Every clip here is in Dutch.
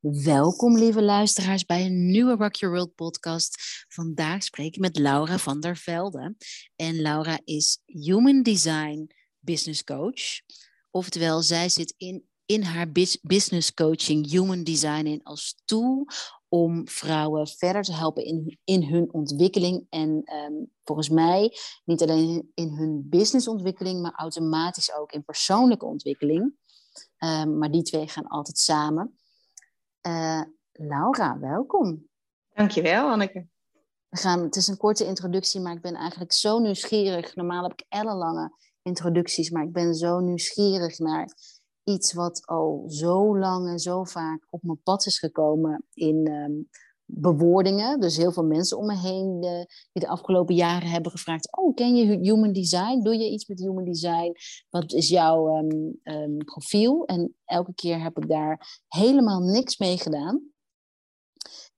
Welkom, lieve luisteraars, bij een nieuwe Rock Your World podcast. Vandaag spreek ik met Laura van der Velde. En Laura is Human Design Business Coach. Oftewel, zij zit in, in haar business coaching Human Design in als tool om vrouwen verder te helpen in, in hun ontwikkeling. En ehm, volgens mij niet alleen in hun businessontwikkeling, maar automatisch ook in persoonlijke ontwikkeling. Um, maar die twee gaan altijd samen. Uh, Laura, welkom. Dankjewel, Anneke. We gaan, het is een korte introductie, maar ik ben eigenlijk zo nieuwsgierig. Normaal heb ik ellenlange introducties, maar ik ben zo nieuwsgierig naar iets wat al zo lang en zo vaak op mijn pad is gekomen in um, bewoordingen. Dus heel veel mensen om me heen uh, die de afgelopen jaren hebben gevraagd: Oh, ken je human design? Doe je iets met human design? Wat is jouw um, um, profiel? En elke keer heb ik daar helemaal niks mee gedaan.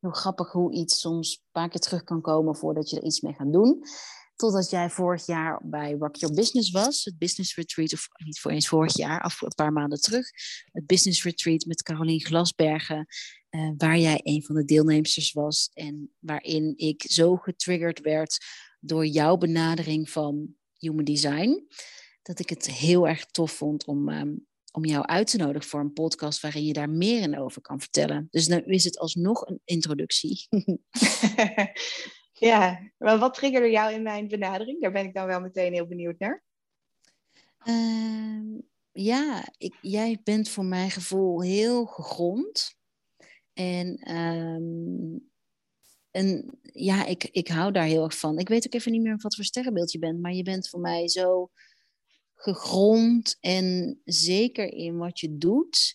Heel grappig hoe iets soms een paar keer terug kan komen voordat je er iets mee gaat doen. Totdat jij vorig jaar bij Rock Your Business was. Het business retreat, of niet voor eens vorig jaar, af een paar maanden terug. Het business retreat met Caroline Glasbergen. Uh, waar jij een van de deelnemers was. En waarin ik zo getriggerd werd door jouw benadering van human design. Dat ik het heel erg tof vond om, um, om jou uit te nodigen voor een podcast waarin je daar meer in over kan vertellen. Dus nu is het alsnog een introductie. Ja, maar wat triggerde jou in mijn benadering? Daar ben ik dan wel meteen heel benieuwd naar. Uh, ja, ik, jij bent voor mijn gevoel heel gegrond. En, um, en ja, ik, ik hou daar heel erg van. Ik weet ook even niet meer wat voor sterrenbeeld je bent, maar je bent voor mij zo gegrond en zeker in wat je doet.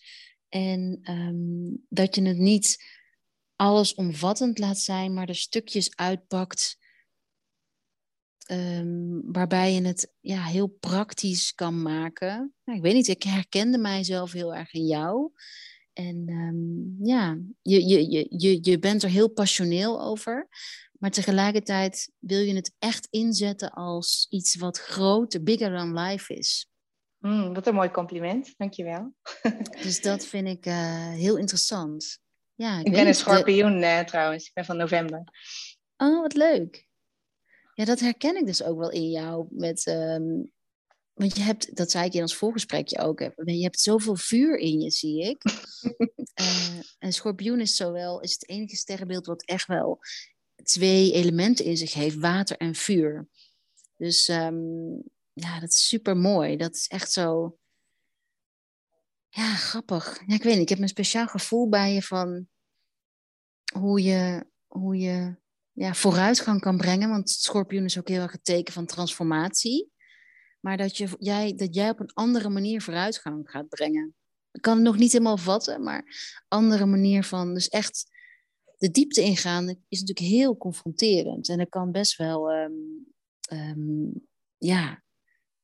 En um, dat je het niet allesomvattend laat zijn, maar er stukjes uitpakt um, waarbij je het ja, heel praktisch kan maken. Nou, ik weet niet, ik herkende mijzelf heel erg in jou. En um, ja, je, je, je, je, je bent er heel passioneel over. Maar tegelijkertijd wil je het echt inzetten als iets wat groter, bigger than life is. Mm, wat een mooi compliment, dankjewel. dus dat vind ik uh, heel interessant. Ja, ik, ik ben een schorpioen de... uh, trouwens. Ik ben van november. Oh, wat leuk. Ja, dat herken ik dus ook wel in jou. Met, um, want je hebt, dat zei ik in ons voorgesprekje ook, je hebt zoveel vuur in je, zie ik. uh, en schorpioen is zowel, is het enige sterrenbeeld wat echt wel twee elementen in zich heeft, water en vuur. Dus um, ja, dat is super mooi. Dat is echt zo ja, grappig. Ja, ik weet niet, ik heb een speciaal gevoel bij je van hoe je, hoe je ja, vooruitgang kan brengen. Want schorpioen is ook heel erg het teken van transformatie. Maar dat, je, jij, dat jij op een andere manier vooruitgang gaat brengen. Ik kan het nog niet helemaal vatten, maar andere manier van. Dus echt de diepte ingaan is natuurlijk heel confronterend. En dat kan best wel, um, um, ja,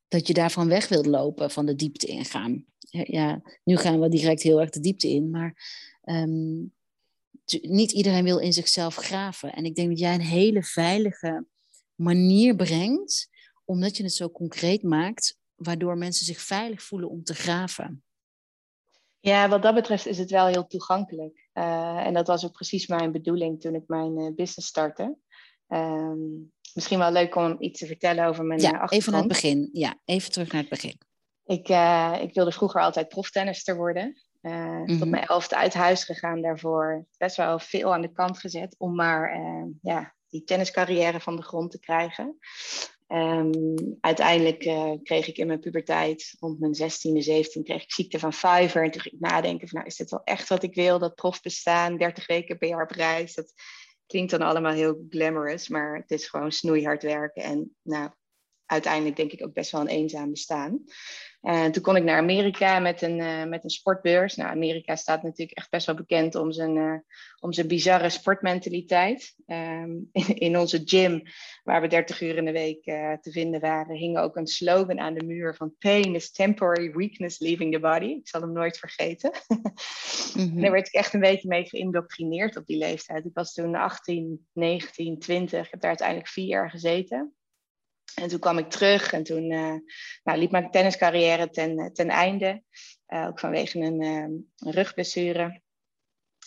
dat je daarvan weg wilt lopen, van de diepte ingaan. Ja, nu gaan we direct heel erg de diepte in, maar um, niet iedereen wil in zichzelf graven. En ik denk dat jij een hele veilige manier brengt, omdat je het zo concreet maakt, waardoor mensen zich veilig voelen om te graven. Ja, wat dat betreft is het wel heel toegankelijk. Uh, en dat was ook precies mijn bedoeling toen ik mijn uh, business startte. Um, misschien wel leuk om iets te vertellen over mijn ja, achtergrond. even naar het begin. Ja, even terug naar het begin. Ik, uh, ik wilde vroeger altijd proftennister worden. Uh, mm-hmm. Tot mijn elfde uit huis gegaan daarvoor. Best wel veel aan de kant gezet om maar uh, ja, die tenniscarrière van de grond te krijgen. Um, uiteindelijk kreeg ik in mijn puberteit, rond mijn 16e, 17, kreeg ik ziekte van Fiverr. En toen ging ik nadenken van, nou, is dit wel echt wat ik wil? Dat profbestaan, 30 weken per jaar op reis. Dat klinkt dan allemaal heel glamorous, maar het is gewoon snoeihard werken. En nou, uiteindelijk denk ik ook best wel een eenzaam bestaan. En toen kon ik naar Amerika met een, uh, met een sportbeurs. Nou, Amerika staat natuurlijk echt best wel bekend om zijn, uh, om zijn bizarre sportmentaliteit. Um, in, in, onze gym, waar we 30 uur in de week uh, te vinden waren, hing ook een slogan aan de muur van Pain is temporary weakness leaving the body. Ik zal hem nooit vergeten. mm-hmm. Daar werd ik echt een beetje mee geïndoctrineerd op die leeftijd. Ik was toen 18, 19, 20. Ik heb daar uiteindelijk vier jaar gezeten. En toen kwam ik terug en toen uh, nou, liep mijn tenniscarrière ten, ten einde. Uh, ook vanwege een, een rugblessure.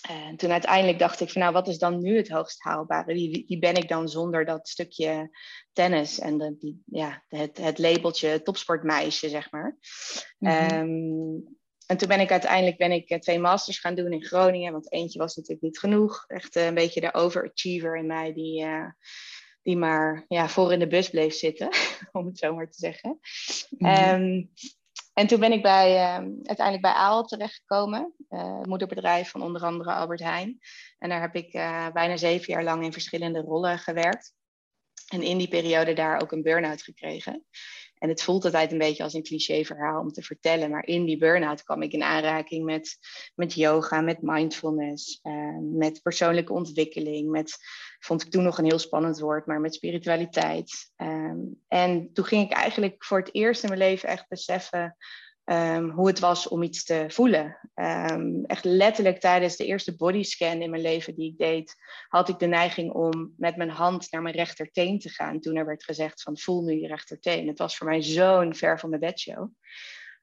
En toen uiteindelijk dacht ik van nou, wat is dan nu het hoogst haalbare? Wie, wie ben ik dan zonder dat stukje tennis en de, die, ja, het, het labeltje topsportmeisje, zeg maar. Mm en toen ben ik uiteindelijk ben ik, eh, twee masters gaan doen in Groningen, want eentje was natuurlijk niet genoeg. Echt eh, een beetje de overachiever in mij die, uh, die maar ja, voor in de bus bleef zitten, om het zo maar te zeggen. Mm en toen ben ik bij, uh, uiteindelijk bij AAL terechtgekomen, uh, moederbedrijf van onder andere Albert Heijn. En daar heb ik bijna zeven jaar lang in verschillende rollen gewerkt. En in die periode daar ook een burn-out gekregen. En het voelt altijd een beetje als een cliché verhaal om te vertellen. Maar in die burn-out kwam ik in aanraking met, met yoga, met mindfulness, uh, met persoonlijke ontwikkeling. Met, vond ik toen nog een heel spannend woord, maar met spiritualiteit. Um, en toen ging ik eigenlijk voor het eerst in mijn leven echt beseffen Ehm, hoe het was om iets te voelen. Ehm, echt letterlijk tijdens de eerste bodyscan in mijn leven die ik deed, had ik de neiging om met mijn hand naar mijn rechterteen te gaan. Toen er werd gezegd van voel nu je rechterteen. Het was voor mij zo'n ver van mijn bedshow.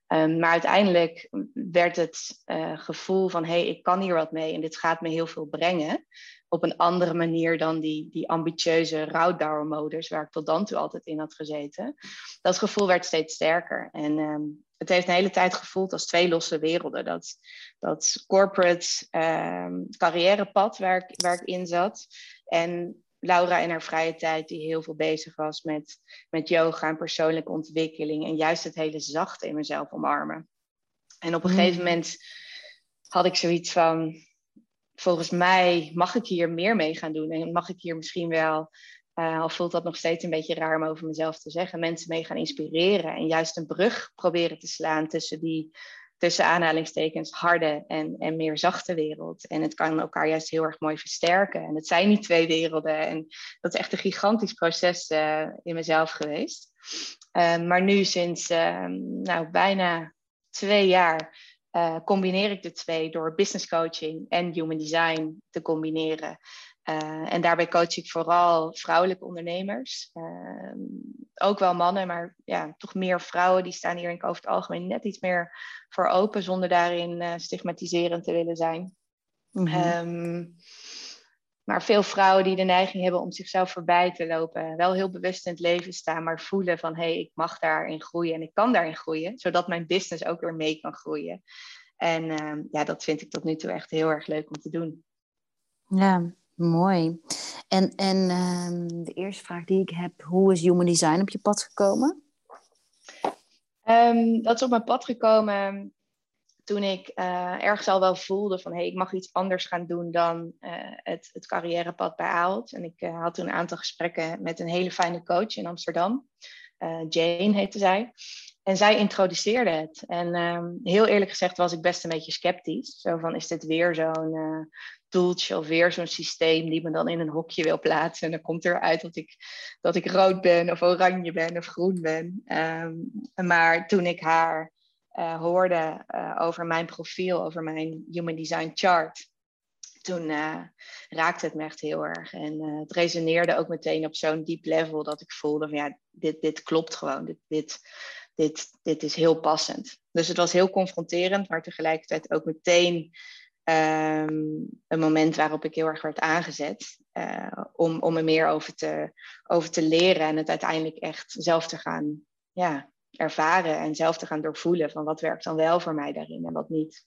Um, maar uiteindelijk werd het uh, gevoel van hé, hey, ik kan hier wat mee en dit gaat me heel veel brengen. Op een andere manier dan die, die ambitieuze rouwdauermodus waar ik tot dan toe altijd in had gezeten. Dat gevoel werd steeds sterker. En het heeft een hele tijd gevoeld als twee losse werelden. Dat, dat corporate um, carrièrepad waar ik, waar ik in zat. En Laura in haar vrije tijd, die heel veel bezig was met, met yoga en persoonlijke ontwikkeling. En juist het hele zachte in mezelf omarmen. En op een mm. gegeven moment had ik zoiets van. Volgens mij mag ik hier meer mee gaan doen. En mag ik hier misschien wel uh, al voelt dat nog steeds een beetje raar om over mezelf te zeggen. Mensen mee gaan inspireren en juist een brug proberen te slaan tussen die, tussen aanhalingstekens, harde en, en meer zachte wereld. En het kan elkaar juist heel erg mooi versterken. En het zijn niet twee werelden. En dat is echt een gigantisch proces uh, in mezelf geweest. Uh, maar nu sinds nou, bijna twee jaar combineer ik de twee door business coaching en human design te combineren. Uh, en daarbij coach ik vooral vrouwelijke ondernemers. Uh, ook wel mannen, maar ja, toch meer vrouwen. Die staan hier over het algemeen net iets meer voor open, zonder daarin uh, stigmatiserend te willen zijn. Mm -hmm. um, maar veel vrouwen die de neiging hebben om zichzelf voorbij te lopen. Wel heel bewust in het leven staan, maar voelen van hé, hey, ik mag daarin groeien en ik kan daarin groeien. Zodat mijn business ook weer mee kan groeien. En ehm, ja, dat vind ik tot nu toe echt heel erg leuk om te doen. Ja, Mooi. En, en uh, de eerste vraag die ik heb, hoe is Human Design op je pad gekomen? Um, dat is op mijn pad gekomen toen ik uh, ergens al wel voelde van... hé, hey, ik mag iets anders gaan doen dan uh, het, het carrièrepad bij Aalt. En ik uh, had toen een aantal gesprekken met een hele fijne coach in Amsterdam. Jane heette zij. En zij introduceerde het. En um, heel eerlijk gezegd was ik best een beetje sceptisch. Zo van, is dit weer zo'n toeltje of weer zo'n systeem die me dan in een hokje wil plaatsen. En dan komt eruit dat ik, dat ik rood ben of oranje ben of groen ben. Um, maar toen ik haar uh, hoorde uh, over mijn profiel, over mijn Human Design chart, toen uh, raakte het me echt heel erg. En het resoneerde ook meteen op zo'n diep level dat ik voelde van ja, dit, dit klopt gewoon. Dit, dit, dit, dit is heel passend. Dus het was heel confronterend, maar tegelijkertijd ook meteen um, een moment waarop ik heel erg werd aangezet om, om er meer over te, over te leren en het uiteindelijk echt zelf te gaan ja, ervaren en zelf te gaan doorvoelen van wat werkt dan wel voor mij daarin en wat niet.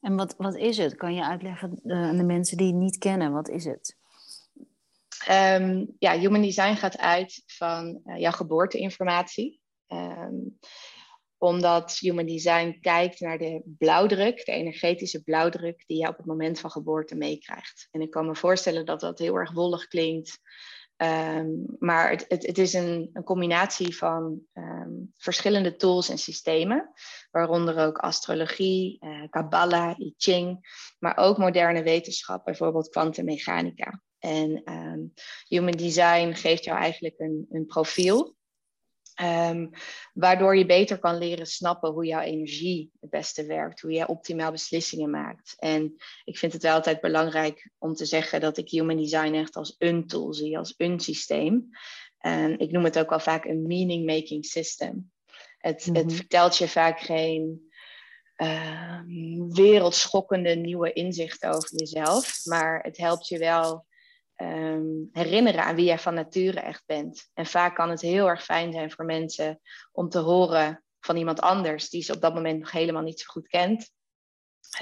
En wat, wat is het? Kan je uitleggen uh, aan de mensen die het niet kennen, wat is het? Um, ja, Human Design gaat uit van uh, jouw geboorteinformatie. Um, omdat Human Design kijkt naar de blauwdruk, de energetische blauwdruk die je op het moment van geboorte meekrijgt. En ik kan me voorstellen dat dat heel erg wollig klinkt. Um, maar het, het, is een, een, combinatie van um, verschillende tools en systemen, waaronder ook astrologie, uh, Kabbalah, I Ching, maar ook moderne wetenschap, bijvoorbeeld kwantummechanica. En um, Human Design geeft jou eigenlijk een, een profiel Um, waardoor je beter kan leren snappen hoe jouw energie het beste werkt, hoe je optimaal beslissingen maakt. En ik vind het wel altijd belangrijk om te zeggen dat ik human design echt als een tool zie, als een systeem. En ik noem het ook al vaak een meaning-making system. Het, het mhm. vertelt je vaak geen uh, wereldschokkende nieuwe inzichten over jezelf. Maar het helpt je wel um, herinneren aan wie jij van nature echt bent. En vaak kan het heel erg fijn zijn voor mensen om te horen van iemand anders die ze op dat moment nog helemaal niet zo goed kent.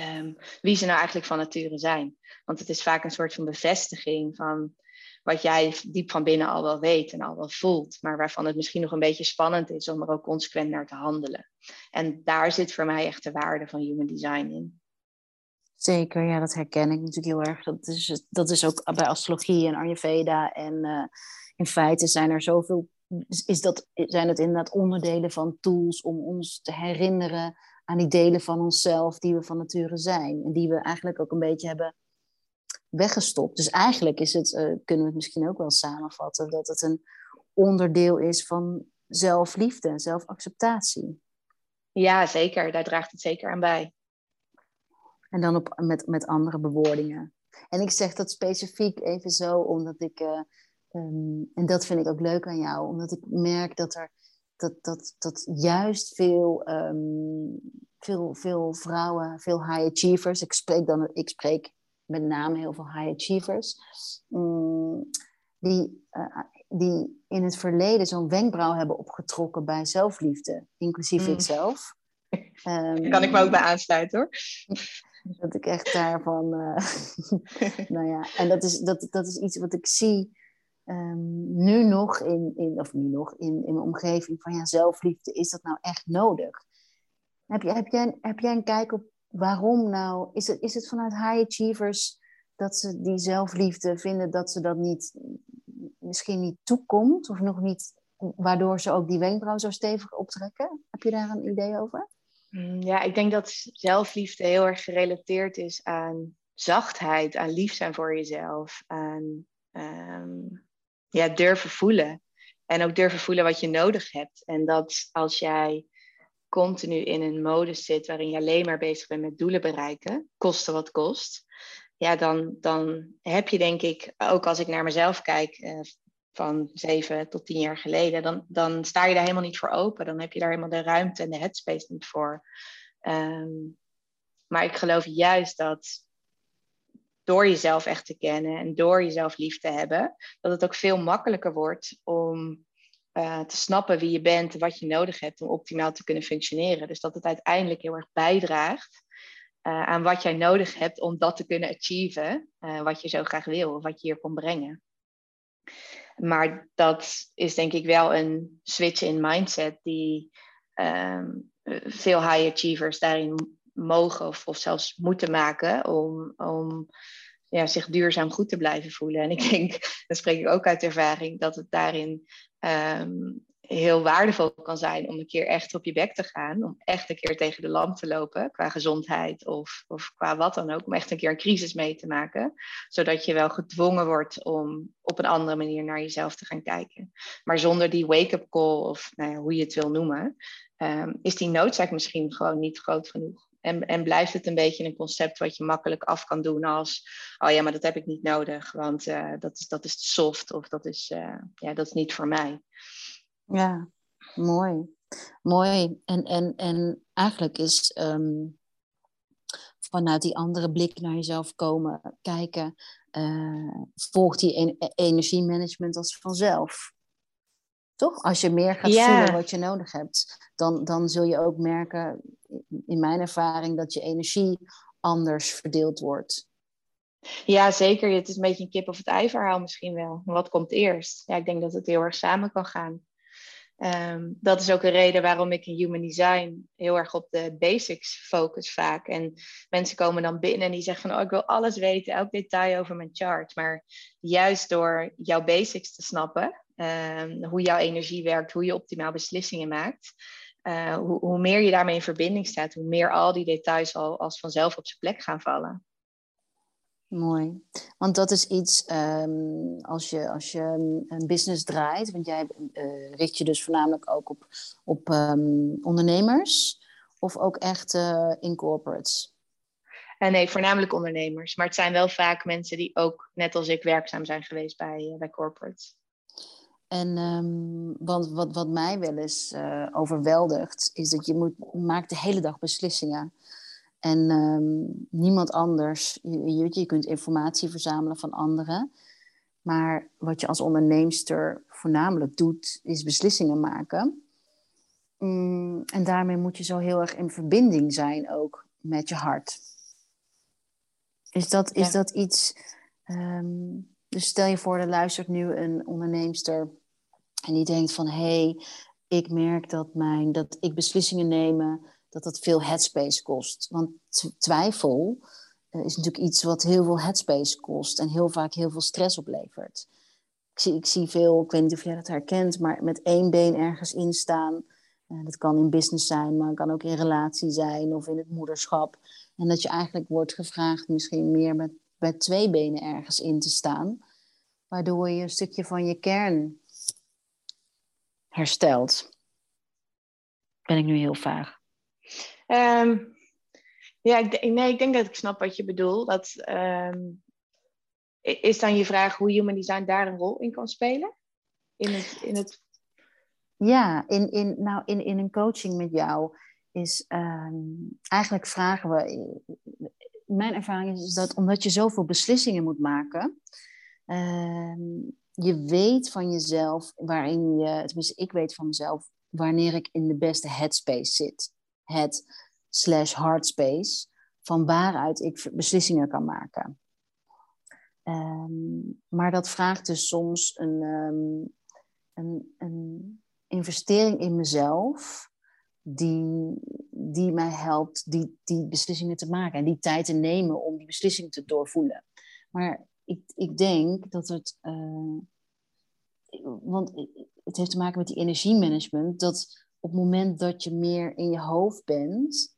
Um, wie ze nou eigenlijk van nature zijn. Want het is vaak een soort van bevestiging van wat jij diep van binnen al wel weet en al wel voelt, maar waarvan het misschien nog een beetje spannend is om er ook consequent naar te handelen. En daar zit voor mij echt de waarde van human design in. Zeker, ja, dat herken ik natuurlijk heel erg. Dat is, dat is ook bij astrologie en Ayurveda. En uh, in feite zijn er zoveel, is dat, zijn het inderdaad onderdelen van tools om ons te herinneren aan die delen van onszelf die we van nature zijn. En die we eigenlijk ook een beetje hebben weggestopt. Dus eigenlijk is het, uh, kunnen we het misschien ook wel samenvatten, dat het een onderdeel is van zelfliefde, zelfacceptatie. Ja, zeker. Daar draagt het zeker aan bij. En dan op, met, met andere bewoordingen. En ik zeg dat specifiek even zo, omdat ik, uh, um, en dat vind ik ook leuk aan jou, omdat ik merk dat er, dat, dat, dat juist veel, um, veel, veel vrouwen, veel high achievers, ik spreek dan, ik spreek met name heel veel high achievers, um, die, uh, die in het verleden zo'n wenkbrauw hebben opgetrokken bij zelfliefde, inclusief mm. ikzelf. Um, kan ik me ook bij aansluiten hoor. Dat ik echt daarvan. Uh, nou ja, en dat is, dat, dat is iets wat ik zie um, nu nog in, in, of nu nog in, in mijn omgeving van ja, zelfliefde, is dat nou echt nodig? Heb, je, heb, jij, heb jij een kijk op waarom nou? Is het, is het vanuit high achievers dat ze die zelfliefde vinden dat ze dat niet, misschien niet toekomt of nog niet, waardoor ze ook die wenkbrauw zo stevig optrekken? Heb je daar een idee over? Mm, ja, ik denk dat zelfliefde heel erg gerelateerd is aan zachtheid, aan lief zijn voor jezelf, aan um, ja, durven voelen. En ook durven voelen wat je nodig hebt. En dat als jij continu in een modus zit waarin je alleen maar bezig bent met doelen bereiken, kosten wat kost, ja, dan, dan heb je denk ik, ook als ik naar mezelf kijk, uh, van zeven tot tien jaar geleden, dan, dan sta je daar helemaal niet voor open. Dan heb je daar helemaal de ruimte en de headspace niet voor. Um, maar ik geloof juist dat door jezelf echt te kennen en door jezelf lief te hebben, dat het ook veel makkelijker wordt om uh, te snappen wie je bent en wat je nodig hebt om optimaal te kunnen functioneren. Dus dat het uiteindelijk heel erg bijdraagt uh, aan wat jij nodig hebt om dat te kunnen achieven, uh, wat je zo graag wil, of wat je hier kon brengen. Maar dat is denk ik wel een switch in mindset die um, veel high achievers daarin mogen of, of zelfs moeten maken om, om ja, zich duurzaam goed te blijven voelen. En ik denk, dan spreek ik ook uit ervaring, dat het daarin um, heel waardevol kan zijn om een keer echt op je bek te gaan. Om echt een keer tegen de lamp te lopen qua gezondheid of, of qua wat dan ook. Om echt een keer een crisis mee te maken. Zodat je wel gedwongen wordt om op een andere manier naar jezelf te gaan kijken. Maar zonder die wake-up call of nou ja, hoe je het wil noemen. Um, is die noodzaak misschien gewoon niet groot genoeg. En, en blijft het een beetje een concept wat je makkelijk af kan doen als, oh ja, maar dat heb ik niet nodig, want uh, dat, is, dat is soft of dat is, uh, ja, dat is niet voor mij. Ja, mooi. Mooi. En, en, en eigenlijk is um, vanuit die andere blik naar jezelf komen, kijken, uh, volgt die en energiemanagement als vanzelf. Toch? Als je meer gaat ja. voelen wat je nodig hebt, dan, dan zul je ook merken, in mijn ervaring, dat je energie anders verdeeld wordt. Ja, zeker. Het is een beetje een kip of het ei verhaal misschien wel. Wat komt eerst? Ja, ik denk dat het heel erg samen kan gaan. Um, dat is ook een reden waarom ik in Human Design heel erg op de basics focus vaak. En mensen komen dan binnen en die zeggen van, oh, ik wil alles weten, elk detail over mijn chart. Maar juist door jouw basics te snappen, um, hoe jouw energie werkt, hoe je optimaal beslissingen maakt, uh, hoe, hoe, meer je daarmee in verbinding staat, hoe meer al die details al als vanzelf op zijn plek gaan vallen. Mooi. Want dat is iets, um, als, je, als je een business draait, want jij uh, richt je dus voornamelijk ook op, op um, ondernemers of ook echt uh, in corporates? Uh, nee, voornamelijk ondernemers. Maar het zijn wel vaak mensen die ook, net als ik, werkzaam zijn geweest bij, bij corporates. En um, want wat, wat mij wel eens overweldigt, is dat je moet, maakt de hele dag beslissingen. En um, niemand anders, je, je, je kunt informatie verzamelen van anderen. Maar wat je als onderneemster voornamelijk doet, is beslissingen maken. Mm, en daarmee moet je zo heel erg in verbinding zijn ook met je hart. Is dat, is dat iets. Um, dus stel je voor, er luistert nu een onderneemster en die denkt van hé, hey, ik merk dat, mijn, dat ik beslissingen nemen, dat dat veel headspace kost. Want twijfel uh, is natuurlijk iets wat heel veel headspace kost en heel vaak heel veel stress oplevert. Ik zie, ik zie veel, ik weet niet of jij dat herkent, maar met één been ergens instaan. Uh, dat kan in business zijn, maar kan ook in relatie zijn of in het moederschap. En dat je eigenlijk wordt gevraagd misschien meer met, met twee benen ergens in te staan. Waardoor je een stukje van je kern herstelt. Ben ik nu heel vaag? Um, ja, ik, nee, ik denk dat ik snap wat je bedoelt. Dat, um, is dan je vraag hoe human design daar een rol in kan spelen? In het, in het... Ja, in, in, nou, in, in een coaching met jou is um, eigenlijk vragen we. Mijn ervaring is dat omdat je zoveel beslissingen moet maken, je weet van jezelf waarin je, tenminste ik weet van mezelf, wanneer ik in de beste headspace zit. Het slash hardspace, van waaruit ik beslissingen kan maken. Um, maar dat vraagt dus soms een, um, een, een, investering in mezelf, die, die mij helpt die, die beslissingen te maken en die tijd te nemen om die beslissing te doorvoelen. Maar ik, ik denk dat het. Uh, want het heeft te maken met die energiemanagement. Dat op het moment dat je meer in je hoofd bent.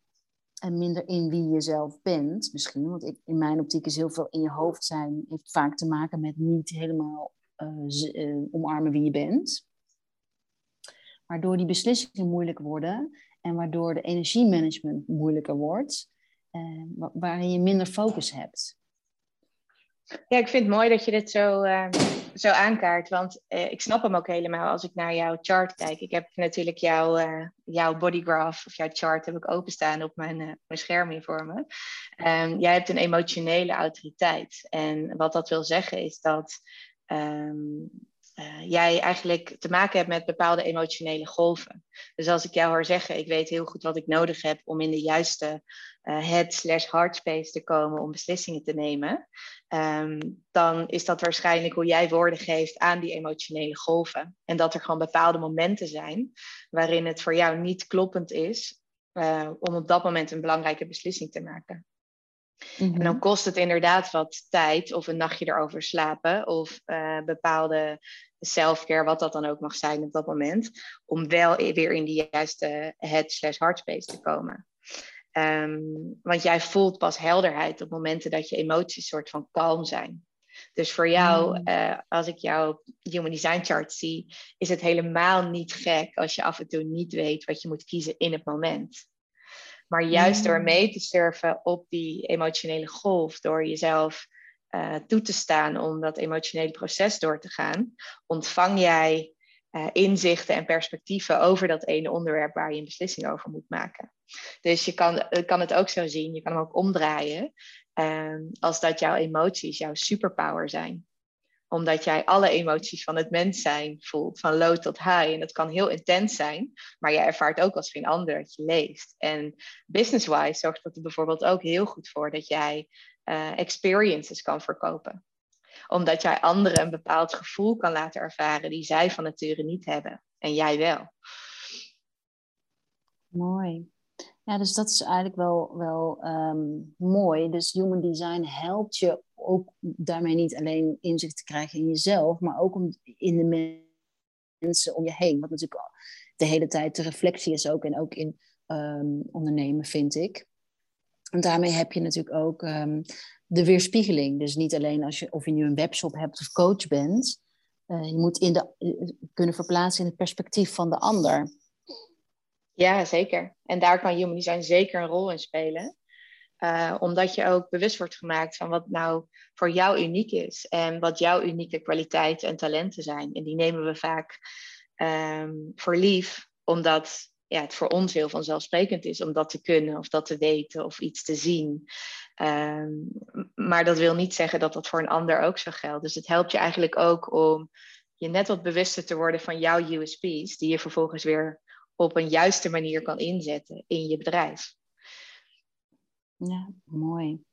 En minder in wie je zelf bent, misschien. Want ik, in mijn optiek is heel veel in je hoofd zijn. Heeft vaak te maken met niet helemaal uh, omarmen wie je bent. Waardoor die beslissingen moeilijk worden. En waardoor de energiemanagement moeilijker wordt. Uh, waarin je minder focus hebt. Ja, ik vind het mooi dat je dit zo, zo aankaart. Want uh, ik snap hem ook helemaal als ik naar jouw chart kijk. Ik heb natuurlijk jouw, uh, jouw bodygraph of jouw chart heb ik openstaan op mijn, mijn scherm hier voor me. Um, jij hebt een emotionele autoriteit. En wat dat wil zeggen is dat um, uh, jij eigenlijk te maken hebt met bepaalde emotionele golven. Dus als ik jou hoor zeggen, ik weet heel goed wat ik nodig heb om in de juiste uh, head slash heart space te komen om beslissingen te nemen, um, dan is dat waarschijnlijk hoe jij woorden geeft aan die emotionele golven. En dat er gewoon bepaalde momenten zijn waarin het voor jou niet kloppend is uh, om op dat moment een belangrijke beslissing te maken. En dan mhm. kost het inderdaad wat tijd of een nachtje erover slapen of uh, bepaalde selfcare, wat dat dan ook mag zijn op dat moment, om wel weer in die juiste head slash te komen. Um, want jij voelt pas helderheid op momenten dat je emoties soort van kalm zijn. Dus voor jou, mm. uh, als ik jouw Human Design Chart zie, is het helemaal niet gek als je af en toe niet weet wat je moet kiezen in het moment. Maar juist door mee te surfen op die emotionele golf, door jezelf uh, toe te staan om dat emotionele proces door te gaan, ontvang jij uh, inzichten en perspectieven over dat ene onderwerp waar je een beslissing over moet maken. Dus je kan, kan het ook zo zien, je kan hem ook omdraaien, uh, als dat jouw emoties jouw superpower zijn omdat jij alle emoties van het mens zijn voelt, van low tot high. En dat kan heel intens zijn, maar jij ervaart ook als geen ander dat je leeft. En business-wise zorgt dat er bijvoorbeeld ook heel goed voor dat jij uh, experiences kan verkopen. Omdat jij anderen een bepaald gevoel kan laten ervaren die zij van nature niet hebben. En jij wel. Mooi. Ja, dus dat is eigenlijk wel, wel um, mooi. Dus human design helpt je ook daarmee niet alleen inzicht te krijgen in jezelf, maar ook om in de mensen om je heen. Wat natuurlijk de hele tijd de reflectie is ook en ook in um, ondernemen, vind ik. En daarmee heb je natuurlijk ook um, de weerspiegeling. Dus niet alleen als je, of je nu een webshop hebt of coach bent. Uh, je moet in de, uh, kunnen verplaatsen in het perspectief van de ander. Ja, zeker. En daar kan human design zeker een rol in spelen. Uh, omdat je ook bewust wordt gemaakt van wat nou voor jou uniek is en wat jouw unieke kwaliteiten en talenten zijn. En die nemen we vaak um, voor lief, omdat ja, het voor ons heel vanzelfsprekend is om dat te kunnen of dat te weten of iets te zien. Um, maar dat wil niet zeggen dat dat voor een ander ook zo geldt. Dus het helpt je eigenlijk ook om je net wat bewuster te worden van jouw USP's, die je vervolgens weer op een juiste manier kan inzetten in je bedrijf. Ja, mooi.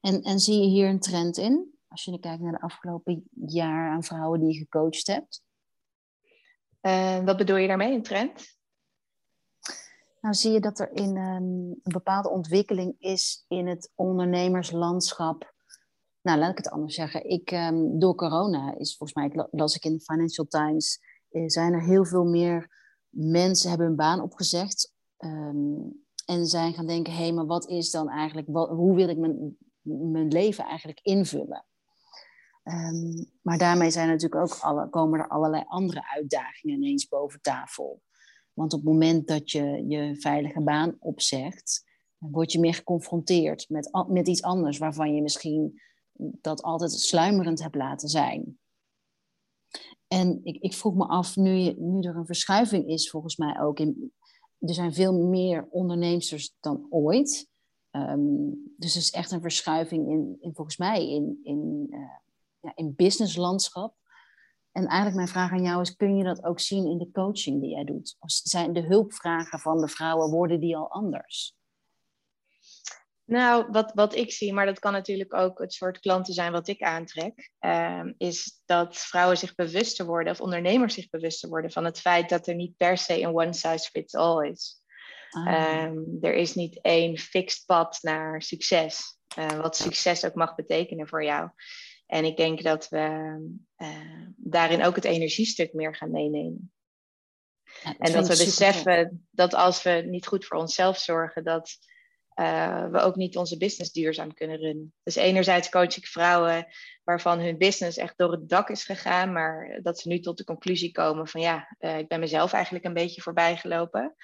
En, en zie je hier een trend in? Als je kijkt naar de afgelopen jaar aan vrouwen die je gecoacht hebt? Uh, wat bedoel je daarmee, een trend? Nou zie je dat er in um, een bepaalde ontwikkeling is in het ondernemerslandschap. Nou, laat ik het anders zeggen. Ik, um, door corona is volgens mij, las ik in de Financial Times, eh, zijn er heel veel meer mensen hebben hun baan opgezegd. Um, en zijn gaan denken, hé, hey, maar wat is dan eigenlijk, wat, hoe wil ik mijn, mijn leven eigenlijk invullen? Um, maar daarmee zijn natuurlijk ook alle, komen er allerlei andere uitdagingen ineens boven tafel. Want op het moment dat je je veilige baan opzegt, word je meer geconfronteerd met, met iets anders waarvan je misschien dat altijd sluimerend hebt laten zijn. En ik, ik vroeg me af, nu, nu er een verschuiving is volgens mij ook in, er zijn veel meer ondernemers dan ooit. Um, dus er is echt een verschuiving in, in volgens mij in, in, uh, ja, in businesslandschap. En eigenlijk mijn vraag aan jou is, kun je dat ook zien in de coaching die jij doet? Of zijn de hulpvragen van de vrouwen, worden die al anders? Nou, wat, wat ik zie, maar dat kan natuurlijk ook het soort klanten zijn wat ik aantrek, uh, is dat vrouwen zich bewuster worden, of ondernemers zich bewuster worden van het feit dat er niet per se een one size fits all is. Ah. Um, er is niet één fixed pad naar succes, uh, wat succes ook mag betekenen voor jou. En ik denk dat we uh, daarin ook het energiestuk meer gaan meenemen. Ja, en dat we beseffen dat als we niet goed voor onszelf zorgen, dat uh, we ook niet onze business duurzaam kunnen runnen. Dus enerzijds coach ik vrouwen waarvan hun business echt door het dak is gegaan, maar dat ze nu tot de conclusie komen van ja, uh, ik ben mezelf eigenlijk een beetje voorbij gelopen.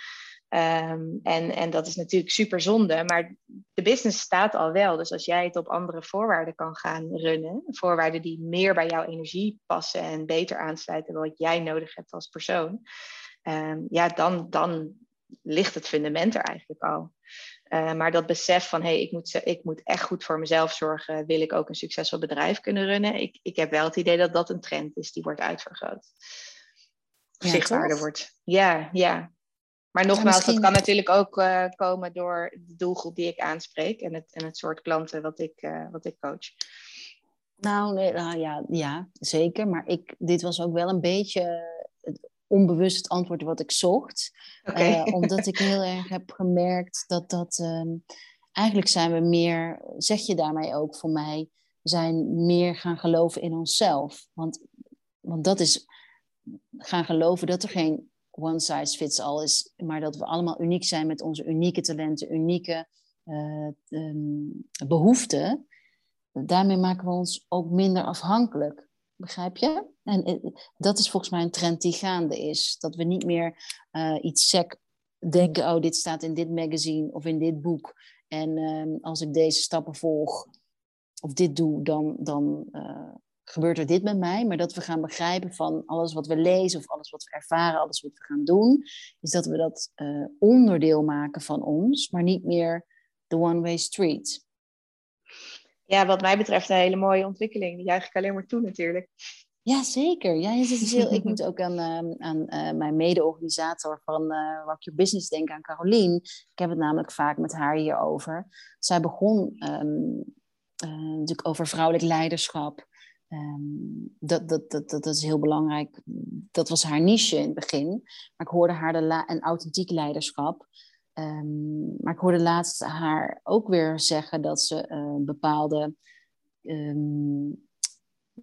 Um, en, en dat is natuurlijk super zonde, maar de business staat al wel. Dus als jij het op andere voorwaarden kan gaan runnen, voorwaarden die meer bij jouw energie passen en beter aansluiten bij wat jij nodig hebt als persoon, um, ja, dan, dan ligt het fundament er eigenlijk al. Uh, maar dat besef van, hé, hey, ik, moet, ik moet echt goed voor mezelf zorgen, wil ik ook een succesvol bedrijf kunnen runnen. Ik, ik heb wel het idee dat dat een trend is die wordt uitvergroot. Ja, zichtbaarder wordt. Ja, ja. Maar nogmaals, misschien... dat kan natuurlijk ook uh, komen door de doelgroep die ik aanspreek en het, en het soort klanten wat ik, uh, wat ik coach. Nou, nee, nou ja, ja, zeker. Maar ik, dit was ook wel een beetje onbewust het antwoord wat ik zocht. Okay. Uh, omdat ik heel erg heb gemerkt dat dat. Um, eigenlijk zijn we meer, zeg je daarmee ook voor mij, zijn meer gaan geloven in onszelf. Want, want dat is gaan geloven dat er geen one size fits all is, maar dat we allemaal uniek zijn met onze unieke talenten, unieke uh, um, behoeften. Daarmee maken we ons ook minder afhankelijk. Begrijp je? En eh, dat is volgens mij een trend die gaande is. Dat we niet meer uh, iets sec denken, oh, dit staat in dit magazine of in dit boek. En uh, als ik deze stappen volg of dit doe, dan, dan uh, gebeurt er dit met mij. Maar dat we gaan begrijpen van alles wat we lezen of alles wat we ervaren, alles wat we gaan doen, is dat we dat onderdeel maken van ons, maar niet meer de one-way street ja, wat mij betreft een hele mooie ontwikkeling. Die juich ik alleen maar toe natuurlijk. Ja, zeker. Ja, je zit heel, ik moet ook aan, uh, aan uh, mijn mede-organisator van uh, Rock Your Business denken, aan Carolien. Ik heb het namelijk vaak met haar hierover. Zij begon um, natuurlijk over vrouwelijk leiderschap. Um, dat, dat, dat, dat, is heel belangrijk. Dat was haar niche in het begin. Maar ik hoorde haar de la- en authentiek leiderschap. Um, maar ik hoorde laatst haar ook weer zeggen dat ze uh, bepaalde um,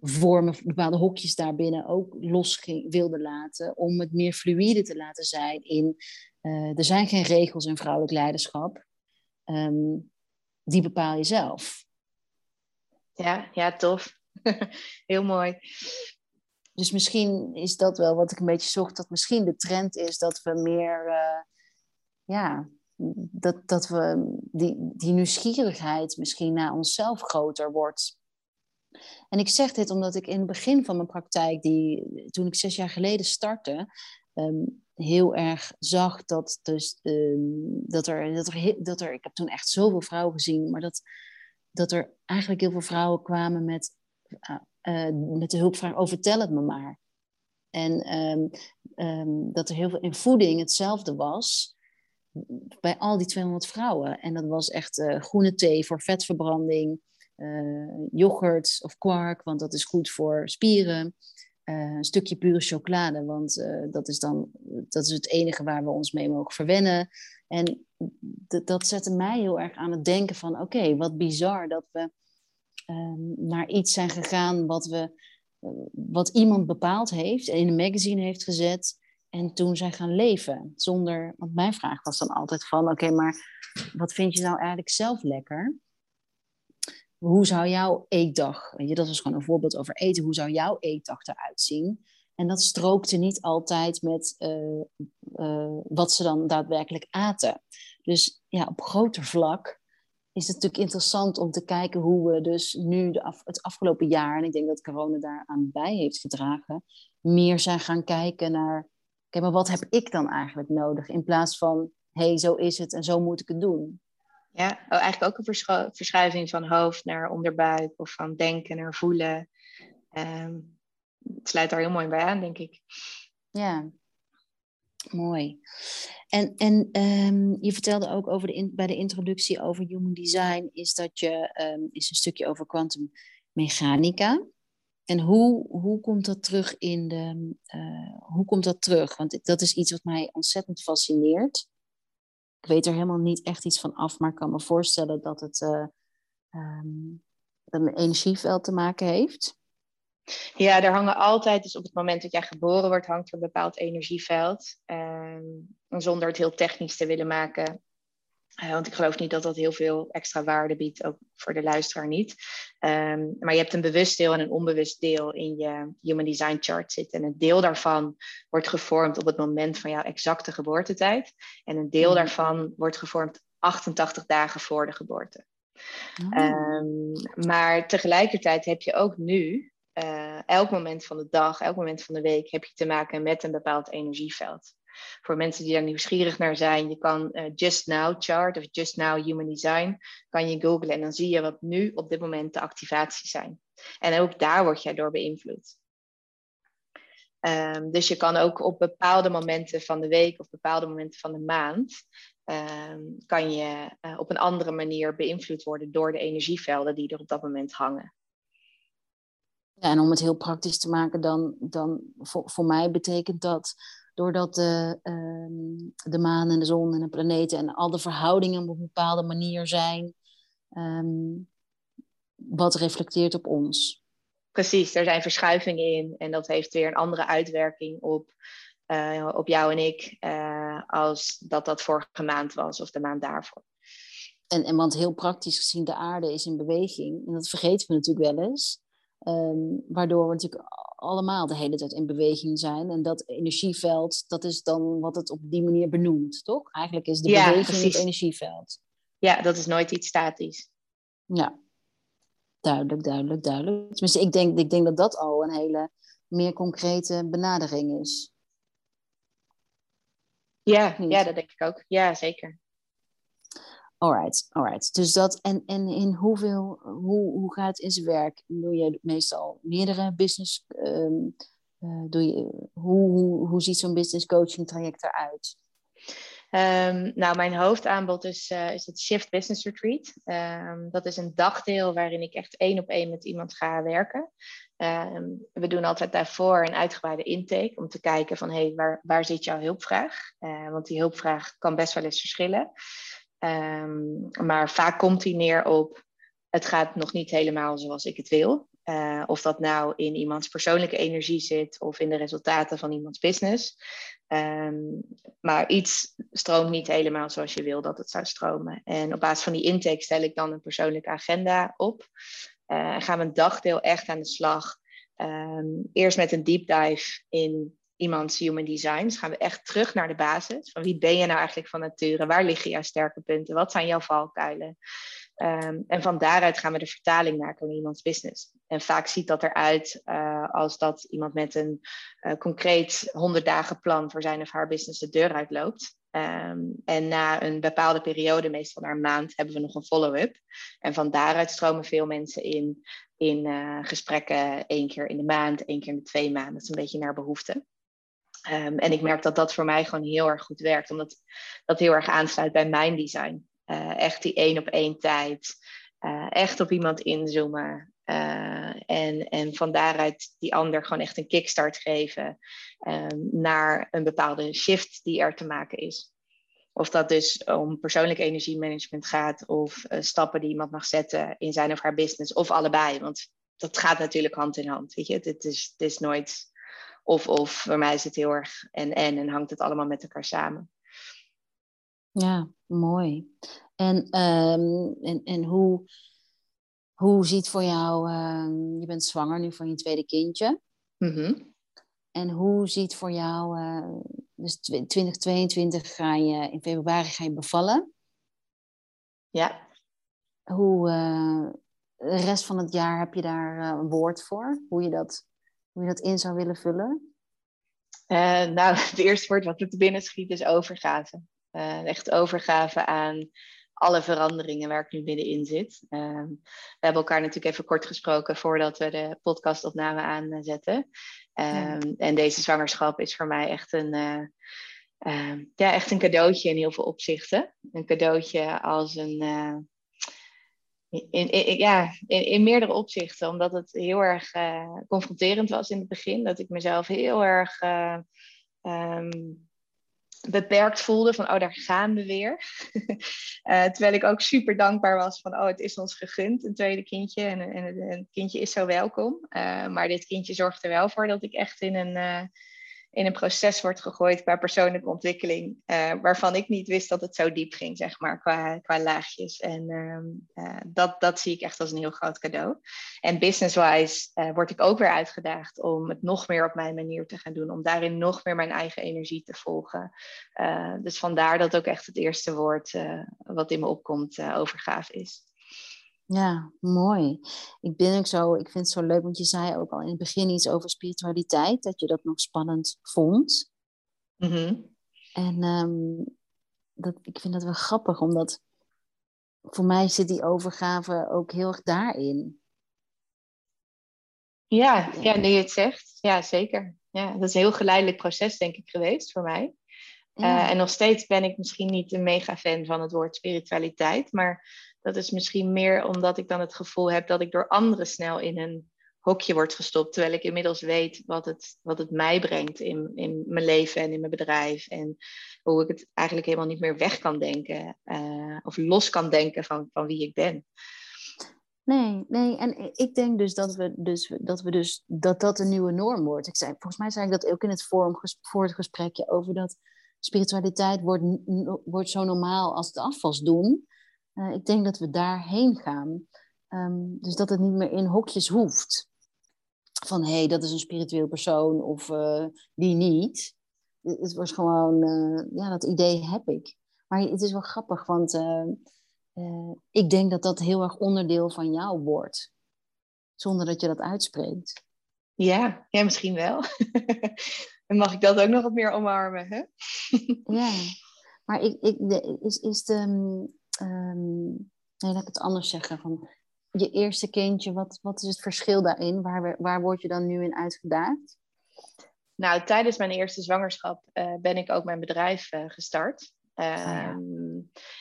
vormen, bepaalde hokjes daarbinnen ook los ging, wilde laten. Om het meer fluïde te laten zijn in. Uh, er zijn geen regels in vrouwelijk leiderschap. Um, die bepaal je zelf. Ja, ja, tof. Heel mooi. Dus misschien is dat wel wat ik een beetje zocht. Dat misschien de trend is dat we meer. Uh, ja, dat, dat we die, die nieuwsgierigheid misschien naar onszelf groter wordt. En ik zeg dit omdat ik in het begin van mijn praktijk, die, toen ik zes jaar geleden startte, ehm, heel erg zag dat, dus, ehm, dat, er, dat, er, dat er, ik heb toen echt zoveel vrouwen gezien, maar dat, dat er eigenlijk heel veel vrouwen kwamen met, uh, met de hulpvraag, vertel het me maar. En ehm, dat er heel veel in voeding hetzelfde was bij al die 200 vrouwen. En dat was echt uh, groene thee voor vetverbranding, uh, yoghurt of kwark, want dat is goed voor spieren. Uh, een stukje pure chocolade, want dat is dan dat is het enige waar we ons mee mogen verwennen. En dat zette mij heel erg aan het denken van oké, wat bizar dat we um, naar iets zijn gegaan wat, we, wat iemand bepaald heeft en in een magazine heeft gezet. En toen zijn gaan leven. Zonder, want mijn vraag was dan altijd van, oké, maar wat vind je nou eigenlijk zelf lekker? Hoe zou jouw eetdag, weet je, dat was gewoon een voorbeeld over eten, hoe zou jouw eetdag eruit zien? En dat strookte niet altijd met uh, uh, wat ze dan daadwerkelijk aten. Dus ja, op groter vlak is het natuurlijk interessant om te kijken hoe we dus nu de af, het afgelopen jaar, en ik denk dat corona daar aan bij heeft gedragen, meer zijn gaan kijken naar Oké, maar wat heb ik dan eigenlijk nodig? In plaats van, hé, hey, zo is het en zo moet ik het doen. Ja, oh, eigenlijk ook een verschuiving van hoofd naar onderbuik of van denken naar voelen. Um, het sluit daar heel mooi bij aan, denk ik. Ja, mooi. En, en um, je vertelde ook over de in, bij de introductie over human design, is dat je um, is een stukje over kwantummechanica. En hoe, hoe komt dat terug in de. Uh, hoe komt dat terug? Want dat is iets wat mij ontzettend fascineert. Ik weet er helemaal niet echt iets van af, maar ik kan me voorstellen dat het uh, um, een energieveld te maken heeft. Ja, er hangen altijd, dus op het moment dat jij geboren wordt, hangt er een bepaald energieveld. Um, zonder het heel technisch te willen maken, uh, want ik geloof niet dat dat heel veel extra waarde biedt, ook voor de luisteraar niet. Um, maar je hebt een bewust deel en een onbewust deel in je Human Design Chart zitten. En een deel daarvan wordt gevormd op het moment van jouw exacte geboortetijd. En een deel mhm. daarvan wordt gevormd 88 dagen voor de geboorte. Oh. Um, maar tegelijkertijd heb je ook nu, uh, elk moment van de dag, elk moment van de week, heb je te maken met een bepaald energieveld voor mensen die daar nieuwsgierig naar zijn, je kan uh, Just Now Chart of Just Now Human Design, kan je googlen en dan zie je wat nu op dit moment de activaties zijn. En ook daar word jij door beïnvloed. Um, dus je kan ook op bepaalde momenten van de week of bepaalde momenten van de maand, um, kan je uh, op een andere manier beïnvloed worden door de energievelden die er op dat moment hangen. Ja, en om het heel praktisch te maken, dan, dan voor, voor mij betekent dat doordat de, ehm, de maan en de zon en de planeten en al de verhoudingen op een bepaalde manier zijn, ehm, wat reflecteert op ons. Precies, er zijn verschuivingen in en dat heeft weer een andere uitwerking op, uh, op jou en ik uh, als dat dat vorige maand was of de maand daarvoor. En, en want heel praktisch gezien, de aarde is in beweging en dat vergeten we natuurlijk wel eens. Um, waardoor we natuurlijk allemaal de hele tijd in beweging zijn. En dat energieveld, dat is dan wat het op die manier benoemt, toch? Eigenlijk is de beweging het energieveld. Ja, dat is nooit iets statisch. Ja, duidelijk, duidelijk, duidelijk. Tenminste, ik denk, ik denk dat dat al een hele meer concrete benadering is. Ja, ja, dat denk ik ook. Ja, zeker. Alright, alright. Dus dat, en, en in hoeveel, hoe, hoe gaat het in zijn werk? Doe je meestal meerdere business, um, doe je, hoe, hoe, hoe ziet zo'n business coaching traject eruit? Um, nou, mijn hoofdaanbod is, uh, is het Shift Business Retreat. Um, dat is een dagdeel waarin ik echt één op één met iemand ga werken. We doen altijd daarvoor een uitgebreide intake om te kijken van hey, waar, waar zit jouw hulpvraag? Uh, want die hulpvraag kan best wel eens verschillen. Um, maar vaak komt hij neer op het gaat nog niet helemaal zoals ik het wil. Uh, of dat nou in iemands persoonlijke energie zit of in de resultaten van iemands business. Um, maar iets stroomt niet helemaal zoals je wil dat het zou stromen. En op basis van die intake stel ik dan een persoonlijke agenda op. Uh, gaan we een dagdeel echt aan de slag. Um, eerst met een deep dive in iemands human design. Dus gaan we echt terug naar de basis. Van wie ben je nou eigenlijk van nature? Waar liggen jouw sterke punten? Wat zijn jouw valkuilen? Um, en van daaruit gaan we de vertaling maken in iemands business. En vaak ziet dat eruit uh, als dat iemand met een uh, concreet 100 dagen plan voor zijn of haar business de deur uitloopt. Um, en na een bepaalde periode, meestal na een maand, hebben we nog een follow-up. En van daaruit stromen veel mensen in, in uh, gesprekken één keer in de maand, één keer in de twee maanden. Dat is een beetje naar behoefte. Um, en ik merk dat dat voor mij gewoon heel erg goed werkt, omdat dat heel erg aansluit bij mijn design. Uh, echt die één op één tijd. Uh, echt op iemand inzoomen. Uh, en, en van daaruit die ander gewoon echt een kickstart geven um, naar een bepaalde shift die er te maken is. Of dat dus om persoonlijk energiemanagement gaat of stappen die iemand mag zetten in zijn of haar business of allebei. Want dat gaat natuurlijk hand in hand. Weet je? Het, is, het is nooit of of. Voor mij is het heel erg en en en hangt het allemaal met elkaar samen. Ja, mooi. En, um, en, en hoe, hoe ziet voor jou, uh, je bent zwanger nu van je tweede kindje. Mm -hmm. En hoe ziet voor jou, uh, dus 2022 ga je, in februari ga je bevallen. Ja. Hoe, uh, de rest van het jaar heb je daar uh, een woord voor? Hoe je, dat, hoe je dat in zou willen vullen? nou, het eerste woord wat er te binnen schiet is overgave. echt overgave aan alle veranderingen waar ik nu middenin zit. Uh, we hebben elkaar natuurlijk even kort gesproken voordat we de podcastopname aanzetten. Um, ja. En deze zwangerschap is voor mij echt een, uh, uh, ja, echt een cadeautje in heel veel opzichten. Een cadeautje als een. In, ja, in, meerdere opzichten, omdat het heel erg confronterend was in het begin. Dat ik mezelf heel erg um, beperkt voelde van, oh, daar gaan we weer. uh, terwijl ik ook super dankbaar was van, oh, het is ons gegund, een tweede kindje. En, en, het kindje is zo welkom. Maar dit kindje zorgt er wel voor dat ik echt in een, in een proces word gegooid qua persoonlijke ontwikkeling. waarvan ik niet wist dat het zo diep ging, zeg maar, qua, qua laagjes. En ehm, dat, dat zie ik echt als een heel groot cadeau. En business-wise word ik ook weer uitgedaagd om het nog meer op mijn manier te gaan doen. Om daarin nog meer mijn eigen energie te volgen. Dus vandaar dat ook echt het eerste woord wat in me opkomt overgave is. Ja, mooi. Ik ben ook zo, ik vind het zo leuk, want je zei ook al in het begin iets over spiritualiteit, dat je dat nog spannend vond. Mm -hmm. En um, dat, ik vind dat wel grappig, omdat voor mij zit die overgave ook heel erg daarin. Ja, ja, nu je het zegt. Ja, zeker. Ja, dat is een heel geleidelijk proces, denk ik, geweest voor mij. Ja. Uh, en nog steeds ben ik misschien niet een mega fan van het woord spiritualiteit. Maar dat is misschien meer omdat ik dan het gevoel heb dat ik door anderen snel in een hokje word gestopt. Terwijl ik inmiddels weet wat het, wat het mij brengt in, in mijn leven en in mijn bedrijf. En hoe ik het eigenlijk helemaal niet meer weg kan denken. Uh, of los kan denken van, van wie ik ben. Nee, nee, en ik denk dus dat we dus, dat, we dus, dat, dat een nieuwe norm wordt. Ik zei, volgens mij zei ik dat ook in het forum voor het gesprekje over dat spiritualiteit wordt, wordt zo normaal als het afwas doen. Uh, ik denk dat we daarheen gaan. Um, dus dat het niet meer in hokjes hoeft. Van hé, hey, dat is een spiritueel persoon of uh, die niet. Het was gewoon, uh, ja, dat idee heb ik. Maar het is wel grappig, want ik denk dat dat heel erg onderdeel van jou wordt. Zonder dat je dat uitspreekt. Ja, ja misschien wel. Dan mag ik dat ook nog wat meer omarmen. Hè? ja, maar ik, ik, de, is, is de. Um, nee, laat ik het anders zeggen. Van je eerste kindje, wat, wat is het verschil daarin? Waar, waar word je dan nu in uitgedaagd? Nou, tijdens mijn eerste zwangerschap uh, ben ik ook mijn bedrijf uh, gestart. Um, oh ja.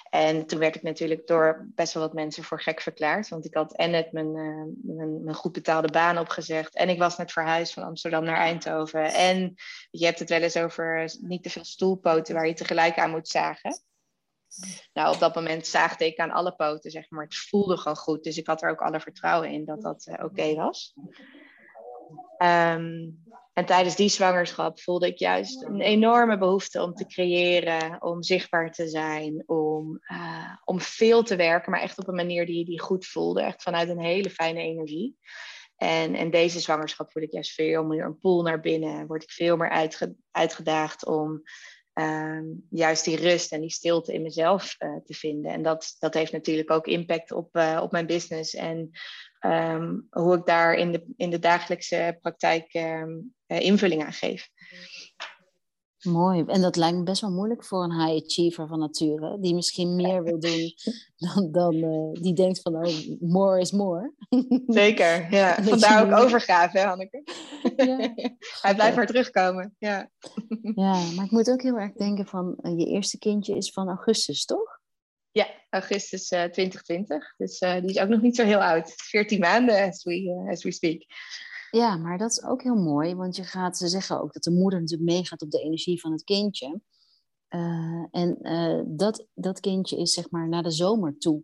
En toen werd ik natuurlijk door best wel wat mensen voor gek verklaard. Want ik had en net mijn, uh, mijn, mijn, goed betaalde baan opgezegd. En ik was net verhuisd van Amsterdam naar Eindhoven. En je hebt het wel eens over niet te veel stoelpoten waar je tegelijk aan moet zagen. Nou, op dat moment zaagde ik aan alle poten, zeg maar. Het voelde gewoon goed. Dus ik had er ook alle vertrouwen in dat dat uh, oké was. Um, en tijdens die zwangerschap voelde ik juist een enorme behoefte om te creëren, om zichtbaar te zijn, om, uh, om veel te werken, maar echt op een manier die, die goed voelde. Echt vanuit een hele fijne energie. En, en deze zwangerschap voel ik juist veel meer een pool naar binnen. Word ik veel meer uitgedaagd om ehm, juist die rust en die stilte in mezelf uh, te vinden. En dat, dat heeft natuurlijk ook impact op, uh, op mijn business en um, hoe ik daar in de, in de dagelijkse praktijk um, uh, invulling aan geef. Mooi. En dat lijkt me best wel moeilijk voor een high achiever van nature, die misschien meer wil doen dan, dan uh, die denkt van, oh, more is more. Zeker, ja. Vandaar ook overgave, hè, Hanneke? Ja. Hij blijft maar terugkomen, ja. Ja, maar ik moet ook heel erg denken van, uh, je eerste kindje is van augustus, toch? Ja, augustus uh, 2020. Dus die is ook nog niet zo heel oud. 14 maanden, as we, as we speak. Ja, maar dat is ook heel mooi, want je gaat, ze zeggen ook dat de moeder natuurlijk meegaat op de energie van het kindje. Uh, en uh, dat, dat kindje is zeg maar naar de zomer toe.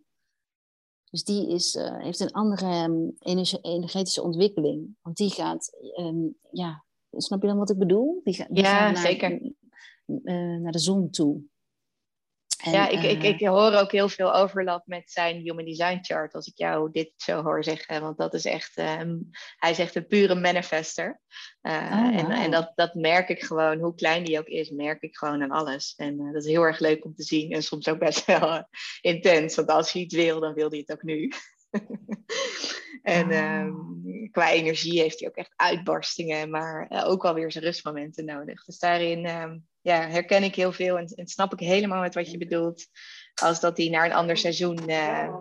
Dus die is, uh, heeft een andere um, energetische ontwikkeling. Want die gaat, um, ja, snap je dan wat ik bedoel? Die, ga, die ja, gaat naar, zeker. naar de zon toe. En, ja, ik, ik, ik hoor ook heel veel overlap met zijn Human Design Chart als ik jou dit zo hoor zeggen. Want dat is echt, um, hij is echt een pure manifester. Uh, oh, en, en dat, dat merk ik gewoon, hoe klein die ook is, merk ik gewoon aan alles. En uh, dat is heel erg leuk om te zien en soms ook best wel intens. Want als hij iets wil, dan wil hij het ook nu. en um, qua energie heeft hij ook echt uitbarstingen, maar ook wel weer zijn rustmomenten nodig. Dus daarin um, ja, herken ik heel veel en, en, snap ik helemaal met wat je bedoelt. Als dat hij naar een ander seizoen uh,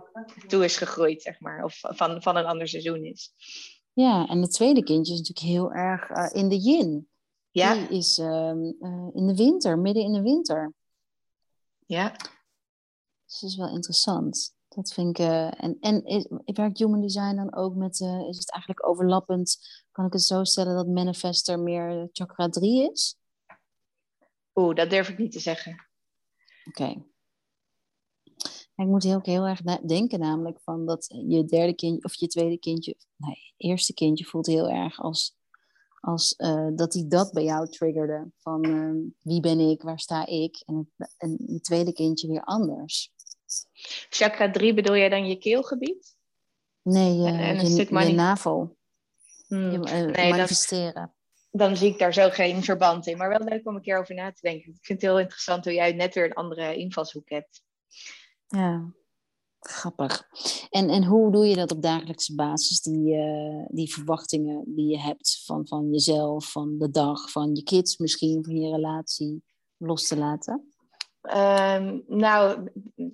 toe is gegroeid, zeg maar. Of van, van een ander seizoen is. Ja, en het tweede kindje is natuurlijk heel erg uh, in de yin. Ja. Die is uh, in de winter, midden in de winter. Ja. Dus dat is wel interessant. Dat vind ik. en en is, werkt Human Design dan ook met. is het eigenlijk overlappend? Kan ik het zo stellen dat Manifester meer chakra 3 is? Oeh, dat durf ik niet te zeggen. Oké. Okay. Ik moet heel, heel erg denken namelijk van dat je derde kindje of je tweede kindje, nee, eerste kindje voelt heel erg als, als uh, dat hij dat bij jou triggerde. Van uh, wie ben ik, waar sta ik? En het, en het tweede kindje weer anders. Chakra 3 bedoel jij dan je keelgebied? Nee, uh, en, en een je, stuk je navel. Hmm. Je, nee, manifesteren. Dan zie ik daar zo geen verband in. Maar wel leuk om een keer over na te denken. Ik vind het heel interessant hoe jij net weer een andere invalshoek hebt. Ja, grappig. En, en hoe doe je dat op dagelijkse basis, die, uh, die verwachtingen die je hebt van, van jezelf, van de dag, van je kids misschien, van je relatie los te laten? Um, nou,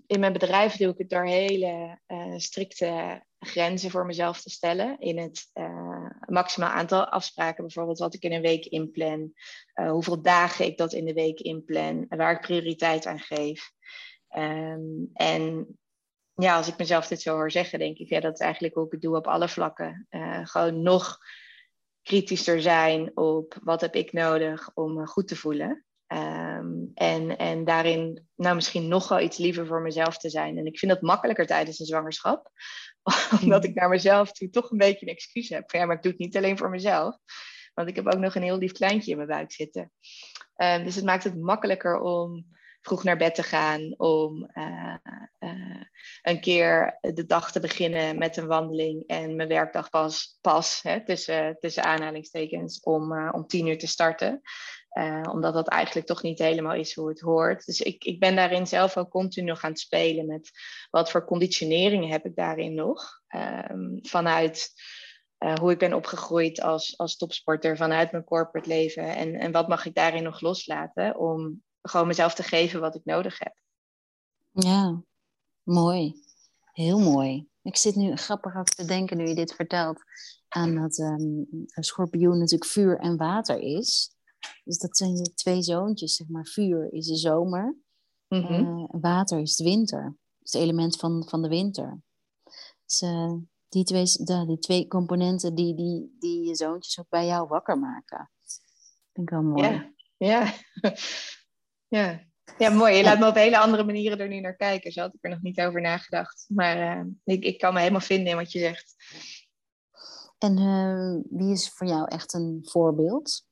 in mijn bedrijf doe ik het door hele uh, strikte grenzen voor mezelf te stellen. In het uh, maximaal aantal afspraken, bijvoorbeeld wat ik in een week inplan. Uh, hoeveel dagen ik dat in de week inplan. Waar ik prioriteit aan geef. Um, en ja, als ik mezelf dit zo hoor zeggen, denk ik, ja, dat is eigenlijk hoe ik het doe op alle vlakken. Uh, gewoon nog kritischer zijn op wat heb ik nodig om me goed te voelen. Um, en, en daarin nou misschien nog wel iets liever voor mezelf te zijn. En ik vind dat makkelijker tijdens een zwangerschap. Omdat ik naar mezelf toe toch een beetje een excuus heb. Van, ja, maar ik doe het niet alleen voor mezelf. Want ik heb ook nog een heel lief kleintje in mijn buik zitten. Um, dus het maakt het makkelijker om vroeg naar bed te gaan. Om uh, uh, een keer de dag te beginnen met een wandeling. En mijn werkdag pas, pas hè, tussen, tussen aanhalingstekens, om, uh, om tien uur te starten. Uh, omdat dat eigenlijk toch niet helemaal is hoe het hoort. Dus ik, ik ben daarin zelf ook continu nog aan het spelen met wat voor conditioneringen heb ik daarin nog. Um, vanuit uh, hoe ik ben opgegroeid als, als topsporter, vanuit mijn corporate leven. En, en wat mag ik daarin nog loslaten om gewoon mezelf te geven wat ik nodig heb. Ja, mooi. Heel mooi. Ik zit nu grappig ook te denken nu je dit vertelt aan dat um, een schorpioen natuurlijk vuur en water is. Dus dat zijn je twee zoontjes, zeg maar. Vuur is de zomer, mm -hmm. uh, water is de winter. Het is het element van, van de winter. Dus uh, die, twee, de, die twee componenten die, die, die je zoontjes ook bij jou wakker maken. Vind ik wel mooi. Ja, ja. ja. Ja, mooi. Je laat me op hele andere manieren er nu naar kijken. Zo had ik er nog niet over nagedacht. Maar uh, ik, ik kan me helemaal vinden in wat je zegt. En wie is voor jou echt een voorbeeld?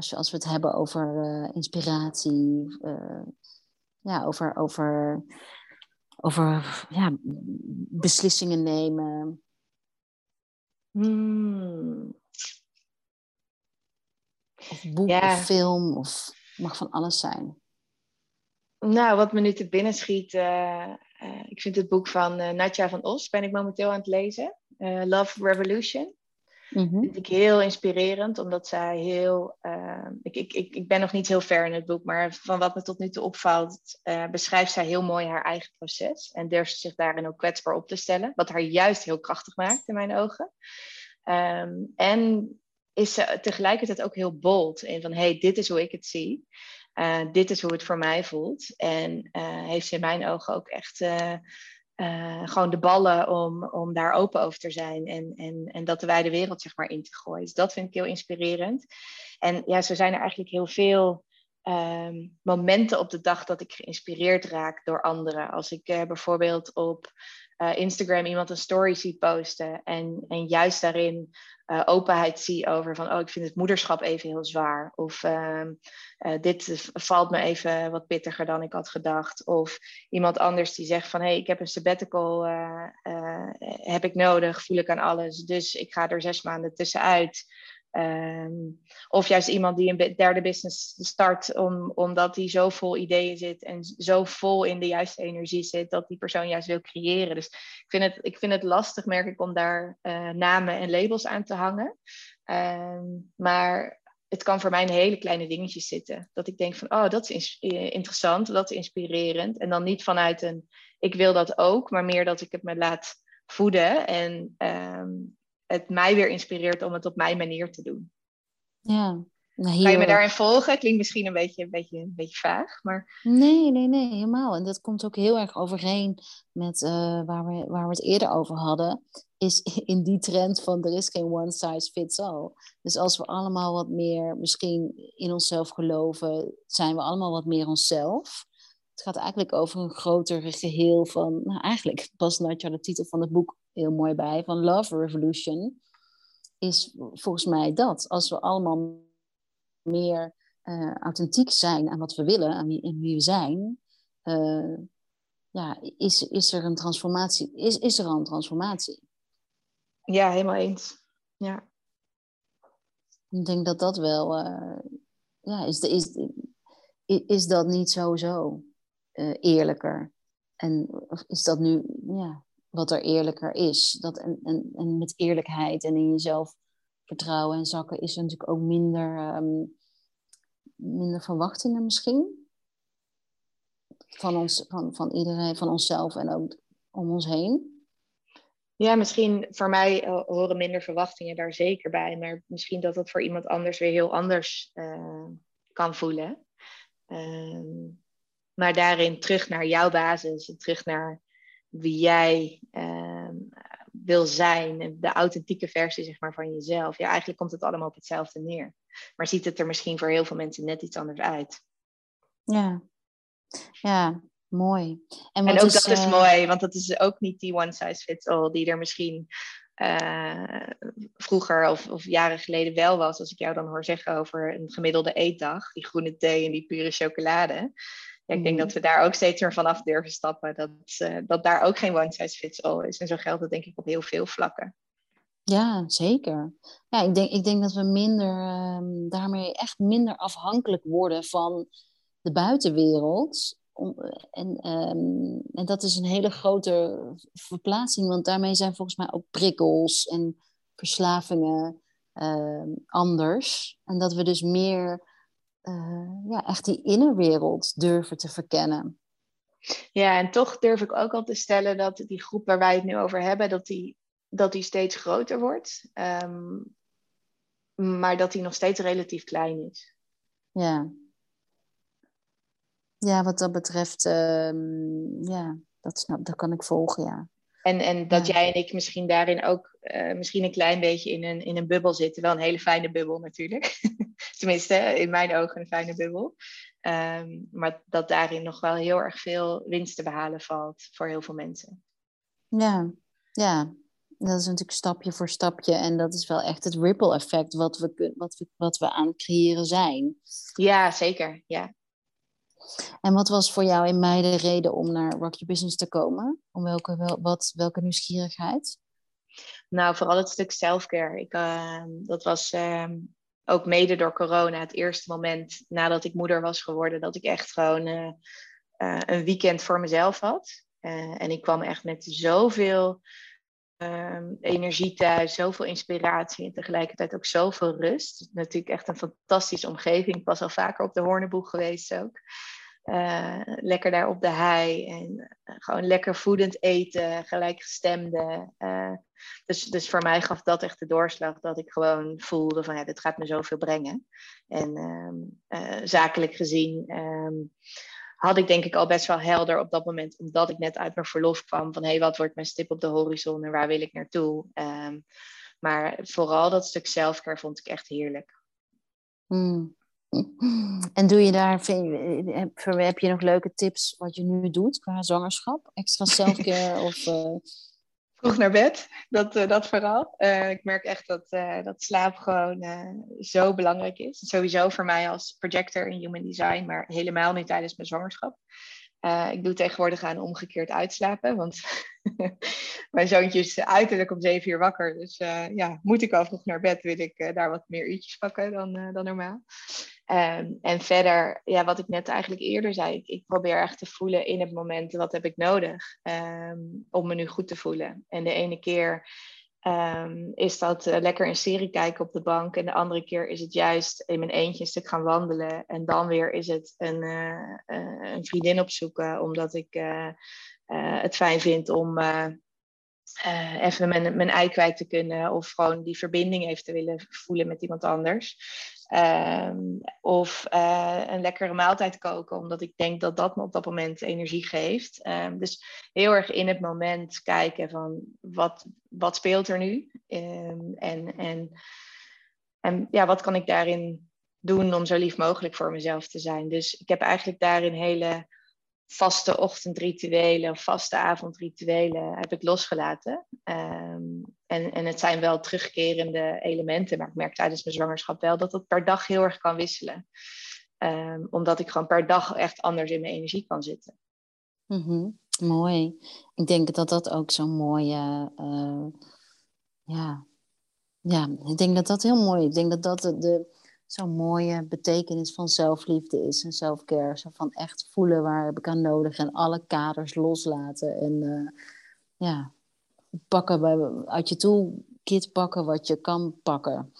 Als, je, als we het hebben over uh, inspiratie, uh, ja, over, over, over ja, beslissingen nemen. Hmm. Of boek of film, of mag van alles zijn. Nou, wat me nu te binnen schiet, uh, uh, ik vind het boek van uh, Natja van Os, ben ik momenteel aan het lezen. Love Revolution. Mm vind ik heel inspirerend, omdat zij heel. ik, ik, ik, ik ben nog niet heel ver in het boek, maar van wat me tot nu toe opvalt, beschrijft zij heel mooi haar eigen proces. En durft zich daarin ook kwetsbaar op te stellen, wat haar juist heel krachtig maakt in mijn ogen. Um, en is ze tegelijkertijd ook heel bold in van hey, dit is hoe ik het zie. Uh, dit is hoe het voor mij voelt. En uh, heeft ze in mijn ogen ook echt uh, gewoon de ballen om, om daar open over te zijn. En, en, en dat de wijde wereld zeg maar in te gooien. Dus dat vind ik heel inspirerend. En ja, zo zijn er eigenlijk heel veel um, momenten op de dag dat ik geïnspireerd raak door anderen. Als ik bijvoorbeeld op Instagram iemand een story zie posten en, en juist daarin uh, openheid zie over van, oh, ik vind het moederschap even heel zwaar. Of uh, dit valt me even wat pittiger dan ik had gedacht. Of iemand anders die zegt van, hé, hey, ik heb een sabbatical, eh, heb ik nodig, voel ik aan alles. Dus ik ga er zes maanden tussenuit. Um, of juist iemand die een derde business start om, omdat hij zo vol ideeën zit en zo vol in de juiste energie zit dat die persoon juist wil creëren. Dus ik vind het, ik vind het lastig, merk ik, om daar uh, namen en labels aan te hangen. Um, maar het kan voor mij in hele kleine dingetjes zitten. Dat ik denk van, oh, dat is interessant, dat is inspirerend. En dan niet vanuit een, ik wil dat ook, maar meer dat ik het me laat voeden en um, het mij weer inspireert om het op mijn manier te doen. Ja. Nou. Kan je me daarin volgen? Klinkt misschien een beetje, een, beetje, een beetje vaag, maar... Nee, nee, nee, helemaal. En dat komt ook heel erg overeen met uh, waar, we, waar we het eerder over hadden. Is in die trend van er is geen one size fits all. Dus als we allemaal wat meer misschien in onszelf geloven, zijn we allemaal wat meer onszelf. Het gaat eigenlijk over een groter geheel van, nou eigenlijk past Natja de titel van het boek heel mooi bij, van Love Revolution, is volgens mij dat. Als we allemaal meer uh, authentiek zijn aan wat we willen, aan wie, wie we zijn, uh, ja, is, is er een transformatie, is, is er al een transformatie. Ja, helemaal eens. Ja. Ik denk dat dat wel, uh, ja, is, de, is, is dat niet sowieso eerlijker? En is dat nu, ja, wat er eerlijker is. Dat, en, en, en met eerlijkheid en in jezelf vertrouwen en zakken is er natuurlijk ook minder, um, minder verwachtingen misschien. Van, ons, van, van iedereen, van onszelf en ook om ons heen. Ja, misschien voor mij uh, horen minder verwachtingen daar zeker bij. Maar misschien dat dat voor iemand anders weer heel anders uh, kan voelen. Uh, maar daarin terug naar jouw basis terug naar wie jij uh, wil zijn, de authentieke versie zeg maar, van jezelf. Ja, eigenlijk komt het allemaal op hetzelfde neer. Maar ziet het er misschien voor heel veel mensen net iets anders uit. Ja, ja mooi. En, en ook dat is eh, mooi, want dat is ook niet die one size fits all die er misschien uh, vroeger of, of, jaren geleden wel was. Als ik jou dan hoor zeggen over een gemiddelde eetdag, die groene thee en die pure chocolade ik denk dat mhm. we daar ook steeds meer vanaf durven stappen. Dat, uh, dat daar ook geen one size fits all is. En zo geldt het denk ik op heel veel vlakken. Ja, zeker. Ja, ik denk, ik denk dat we minder, um, daarmee echt minder afhankelijk worden van de buitenwereld. Om, en, um, en dat is een hele grote verplaatsing, want daarmee zijn volgens mij ook prikkels en verslavingen um, anders. En dat we dus meer uh, ja, echt die innerwereld durven te verkennen. Ja, en toch durf ik ook al te stellen dat die groep waar wij het nu over hebben, dat die, dat die steeds groter wordt. Um, maar dat die nog steeds relatief klein is. Ja. Ja, wat dat betreft, um, ja, dat, snap, dat kan ik volgen, ja. En, en dat jij en ik misschien daarin ook uh, misschien een klein beetje in een, in een bubbel zitten. Wel een hele fijne bubbel natuurlijk. Tenminste, in mijn ogen een fijne bubbel. Um, maar dat daarin nog wel heel erg veel winst te behalen valt voor heel veel mensen. Ja, ja. Dat is natuurlijk stapje voor stapje. En dat is wel echt het ripple effect wat we, wat we, wat we aan het creëren zijn. Ja, zeker. Ja. En wat was voor jou in mei de reden om naar Rock Your Business te komen? Om welke, wel, wat, welke nieuwsgierigheid? Nou, vooral het stuk selfcare. Ik, ehm, dat was ehm, ook mede door corona het eerste moment nadat ik moeder was geworden, dat ik echt gewoon uh, een weekend voor mezelf had. Uh, en ik kwam echt met zoveel um, energie thuis, zoveel inspiratie en tegelijkertijd ook zoveel rust. Natuurlijk echt een fantastische omgeving. Ik was al vaker op de Horneboeg geweest ook. Uh, lekker daar op de hei en uh, gewoon lekker voedend eten, gelijkgestemde. Uh, dus, dus voor mij gaf dat echt de doorslag dat ik gewoon voelde van ja, dit gaat me zoveel brengen. En um, zakelijk gezien um, had ik denk ik al best wel helder op dat moment, omdat ik net uit mijn verlof kwam van hé, hey, wat wordt mijn stip op de horizon en waar wil ik naartoe. Um, maar vooral dat stuk zelfcare vond ik echt heerlijk. Hmm. En doe je daar, heb je nog leuke tips wat je nu doet qua zwangerschap? Extra selfcare of... Uh... Vroeg naar bed, dat, uh, dat vooral. Uh, ik merk echt dat, dat slaap gewoon zo belangrijk is. Sowieso voor mij als projector in Human Design, maar helemaal niet tijdens mijn zwangerschap. ik doe tegenwoordig aan omgekeerd uitslapen, want mijn zoontje is uiterlijk om zeven uur wakker. Dus ja, moet ik al vroeg naar bed, wil ik daar wat meer uurtjes pakken dan, dan normaal. Um, en verder, ja, wat ik net eigenlijk eerder zei, ik, ik, probeer echt te voelen in het moment wat heb ik nodig um, om me nu goed te voelen. En de ene keer um, is dat uh, lekker een serie kijken op de bank en de andere keer is het juist in mijn eentje een stuk gaan wandelen. En dan weer is het een, uh, uh, een vriendin opzoeken, omdat ik het fijn vind om even mijn, mijn ei kwijt te kunnen of gewoon die verbinding even te willen voelen met iemand anders. Um, of uh, een lekkere maaltijd koken, omdat ik denk dat dat me op dat moment energie geeft. Um, dus heel erg in het moment kijken van wat, wat speelt er nu? Um, en, en, en ja, wat kan ik daarin doen om zo lief mogelijk voor mezelf te zijn? Dus ik heb eigenlijk daarin hele vaste ochtendrituelen vaste avondrituelen heb ik losgelaten. En, en het zijn wel terugkerende elementen, maar ik merk tijdens mijn zwangerschap wel dat het per dag heel erg kan wisselen. Um, omdat ik gewoon per dag echt anders in mijn energie kan zitten. Mm. Mooi. Ik denk dat dat ook zo'n mooie. Uh, ja. ja, ik denk dat dat heel mooi is. Ik denk dat dat de, zo'n mooie betekenis van zelfliefde is en selfcare. Zo van echt voelen waar heb ik aan nodig en alle kaders loslaten. En uh, ja, pakken bij, uit je toolkit pakken wat je kan pakken.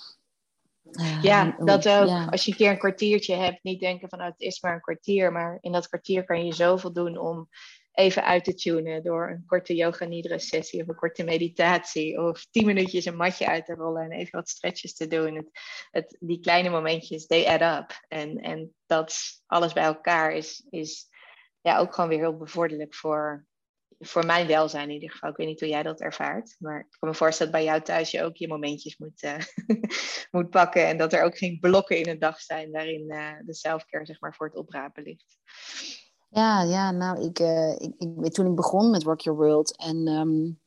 Ja, dat ook. Ja. Als je een keer een kwartiertje hebt, niet denken van nou, het is maar een kwartier. Maar in dat kwartier kan je zoveel doen om even uit te tunen door een korte yoga nidra sessie of een korte meditatie of tien minuutjes een matje uit te rollen en even wat stretches te doen. Het, het, die kleine momentjes, they add up. En, en dat alles bij elkaar is, is ja, ook gewoon weer heel bevorderlijk voor, voor mijn welzijn in ieder geval. Ik weet niet hoe jij dat ervaart, maar ik kan me voorstellen dat bij jou thuis je ook je momentjes moet, uh, moet pakken en dat er ook geen blokken in een dag zijn waarin uh, de selfcare zeg maar voor het oprapen ligt. Ja, ja nou, ik, uh, ik, ik, toen ik begon met Rock Your World en um,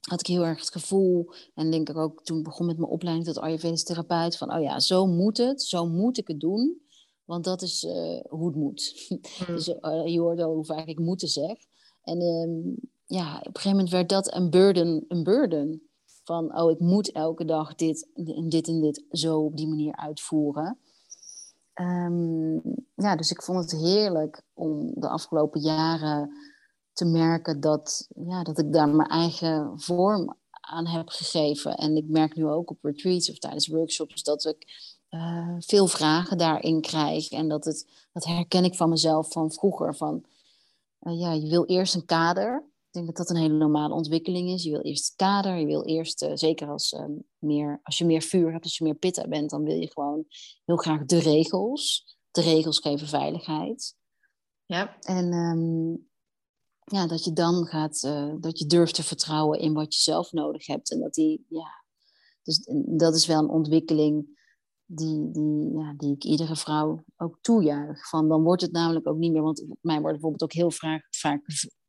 had ik heel erg het gevoel, en denk ik ook toen ik begon met mijn opleiding tot Ayurvedisch therapeut, van oh ja, zo moet het, zo moet ik het doen, want dat is uh, hoe het moet. Mm. dus uh, je hoort al hoe vaak ik moeten zeg. En um, ja, op een gegeven moment werd dat een burden, een burden. Van, oh, ik moet elke dag dit en dit en dit zo op die manier uitvoeren. Um, ja, dus ik vond het heerlijk om de afgelopen jaren te merken dat, ja, dat ik daar mijn eigen vorm aan heb gegeven. En ik merk nu ook op retreats of tijdens workshops dat ik uh, veel vragen daarin krijg. En dat, het, dat herken ik van mezelf van vroeger. Van, ja, je wil eerst een kader. Ik denk dat dat een hele normale ontwikkeling is. Je wil eerst het kader, je wil eerst, uh, zeker als, uh, meer, als je meer vuur hebt, als je meer pitta bent, dan wil je gewoon heel graag de regels. De regels geven veiligheid. Ja. En um, ja, dat je dan gaat, uh, dat je durft te vertrouwen in wat je zelf nodig hebt. En dat die, ja, dus dat is wel een ontwikkeling die, die, ja, die ik iedere vrouw ook toejuich. Van, dan wordt het namelijk ook niet meer, want mij wordt bijvoorbeeld ook heel vaak,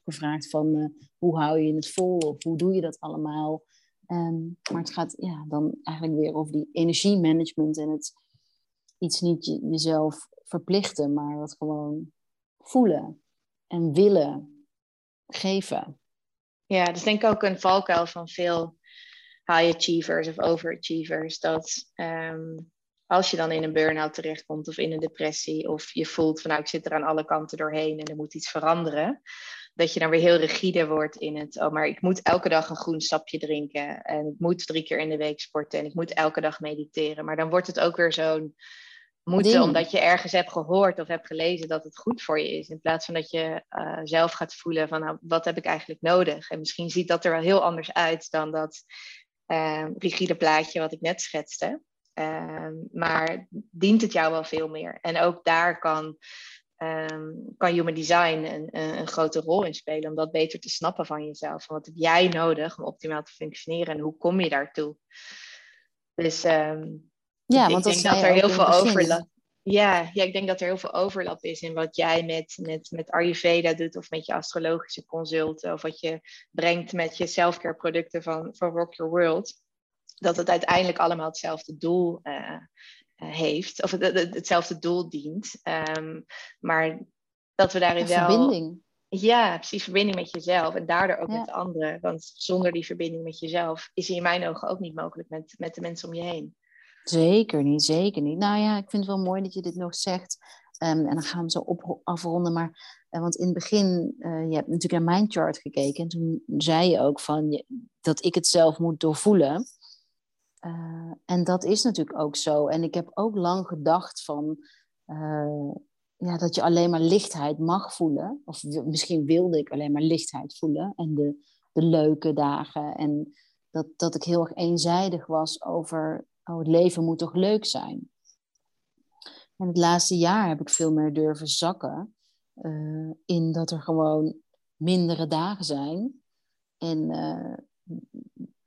gevraagd van uh, hoe hou je het vol of hoe doe je dat allemaal. Um, maar het gaat ja, dan eigenlijk weer over die energiemanagement en het iets niet je, jezelf verplichten, maar dat gewoon voelen en willen geven. Ja, dat is denk ik ook een valkuil van veel high achievers of overachievers, dat ehm, als je dan in een burn-out terechtkomt of in een depressie, of je voelt van nou ik zit er aan alle kanten doorheen en er moet iets veranderen, dat je dan weer heel rigide wordt in het, oh maar ik moet elke dag een groen sapje drinken en ik moet drie keer in de week sporten en ik moet elke dag mediteren. Maar dan wordt het ook weer zo'n moeten omdat je ergens hebt gehoord of hebt gelezen dat het goed voor je is. In plaats van dat je uh, zelf gaat voelen van nou, wat heb ik eigenlijk nodig? En misschien ziet dat er wel heel anders uit dan dat uh, rigide plaatje wat ik net schetste. Uh, maar dient het jou wel veel meer? En ook daar kan, ehm, kan human design een, een, grote rol in spelen om dat beter te snappen van jezelf. wat heb jij nodig om optimaal te functioneren en hoe kom je daartoe? Dus um, ja, want ik denk dat er heel veel overlap. Ja, ja, ik denk dat er heel veel overlap is in wat jij met, met, met Ayurveda doet of met je astrologische consulten of wat je brengt met je selfcare producten van, van Rock Your World. Dat het uiteindelijk allemaal hetzelfde doel uh, heeft of het, hetzelfde doel dient. Um, maar dat we daarin wel. Verbinding. Ja, precies, verbinding met jezelf en daardoor ook met de anderen. Want zonder die verbinding met jezelf is in mijn ogen ook niet mogelijk met, met de mensen om je heen. Zeker niet, zeker niet. Nou ja, ik vind het wel mooi dat je dit nog zegt. Um, en dan gaan we zo op, afronden. Maar, uh, want in het begin, uh, je hebt natuurlijk naar mijn chart gekeken. En toen zei je ook van, dat ik het zelf moet doorvoelen. Uh, en dat is natuurlijk ook zo. En ik heb ook lang gedacht van, ja, dat je alleen maar lichtheid mag voelen. Of misschien wilde ik alleen maar lichtheid voelen. En de, de leuke dagen. En dat, dat ik heel erg eenzijdig was over oh, het leven moet toch leuk zijn. En het laatste jaar heb ik veel meer durven zakken uh, in dat er gewoon mindere dagen zijn. En,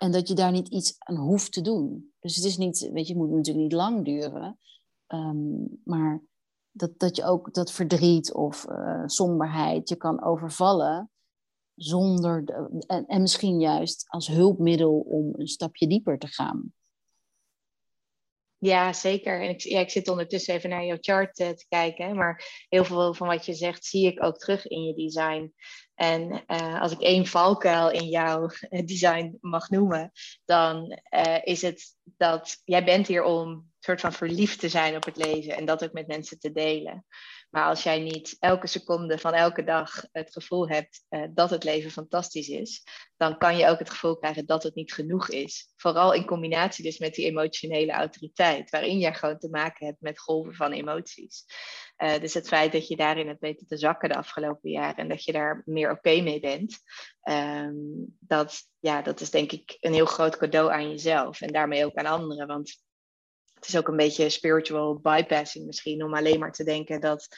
en dat je daar niet iets aan hoeft te doen. Dus het is niet, weet je, het moet natuurlijk niet lang duren. Um, maar dat, dat je ook dat verdriet of uh, somberheid je kan overvallen zonder, de, en, en misschien juist als hulpmiddel om een stapje dieper te gaan. Ja, zeker. En ik, ja, ik zit ondertussen even naar jouw chart uh, te kijken. Maar heel veel van wat je zegt zie ik ook terug in je design. En uh, als ik één valkuil in jouw design mag noemen, dan uh, is het dat jij bent hier om soort van verliefd te zijn op het leven en dat ook met mensen te delen. Maar als jij niet elke seconde van elke dag het gevoel hebt uh, dat het leven fantastisch is, dan kan je ook het gevoel krijgen dat het niet genoeg is. Vooral in combinatie dus met die emotionele autoriteit, waarin jij gewoon te maken hebt met golven van emoties. Uh, dus het feit dat je daarin hebt weten te zakken de afgelopen jaren en dat je daar meer oké mee bent, um, dat, ja, dat is denk ik een heel groot cadeau aan jezelf en daarmee ook aan anderen. Want het is ook een beetje spiritual bypassing misschien, om alleen maar te denken dat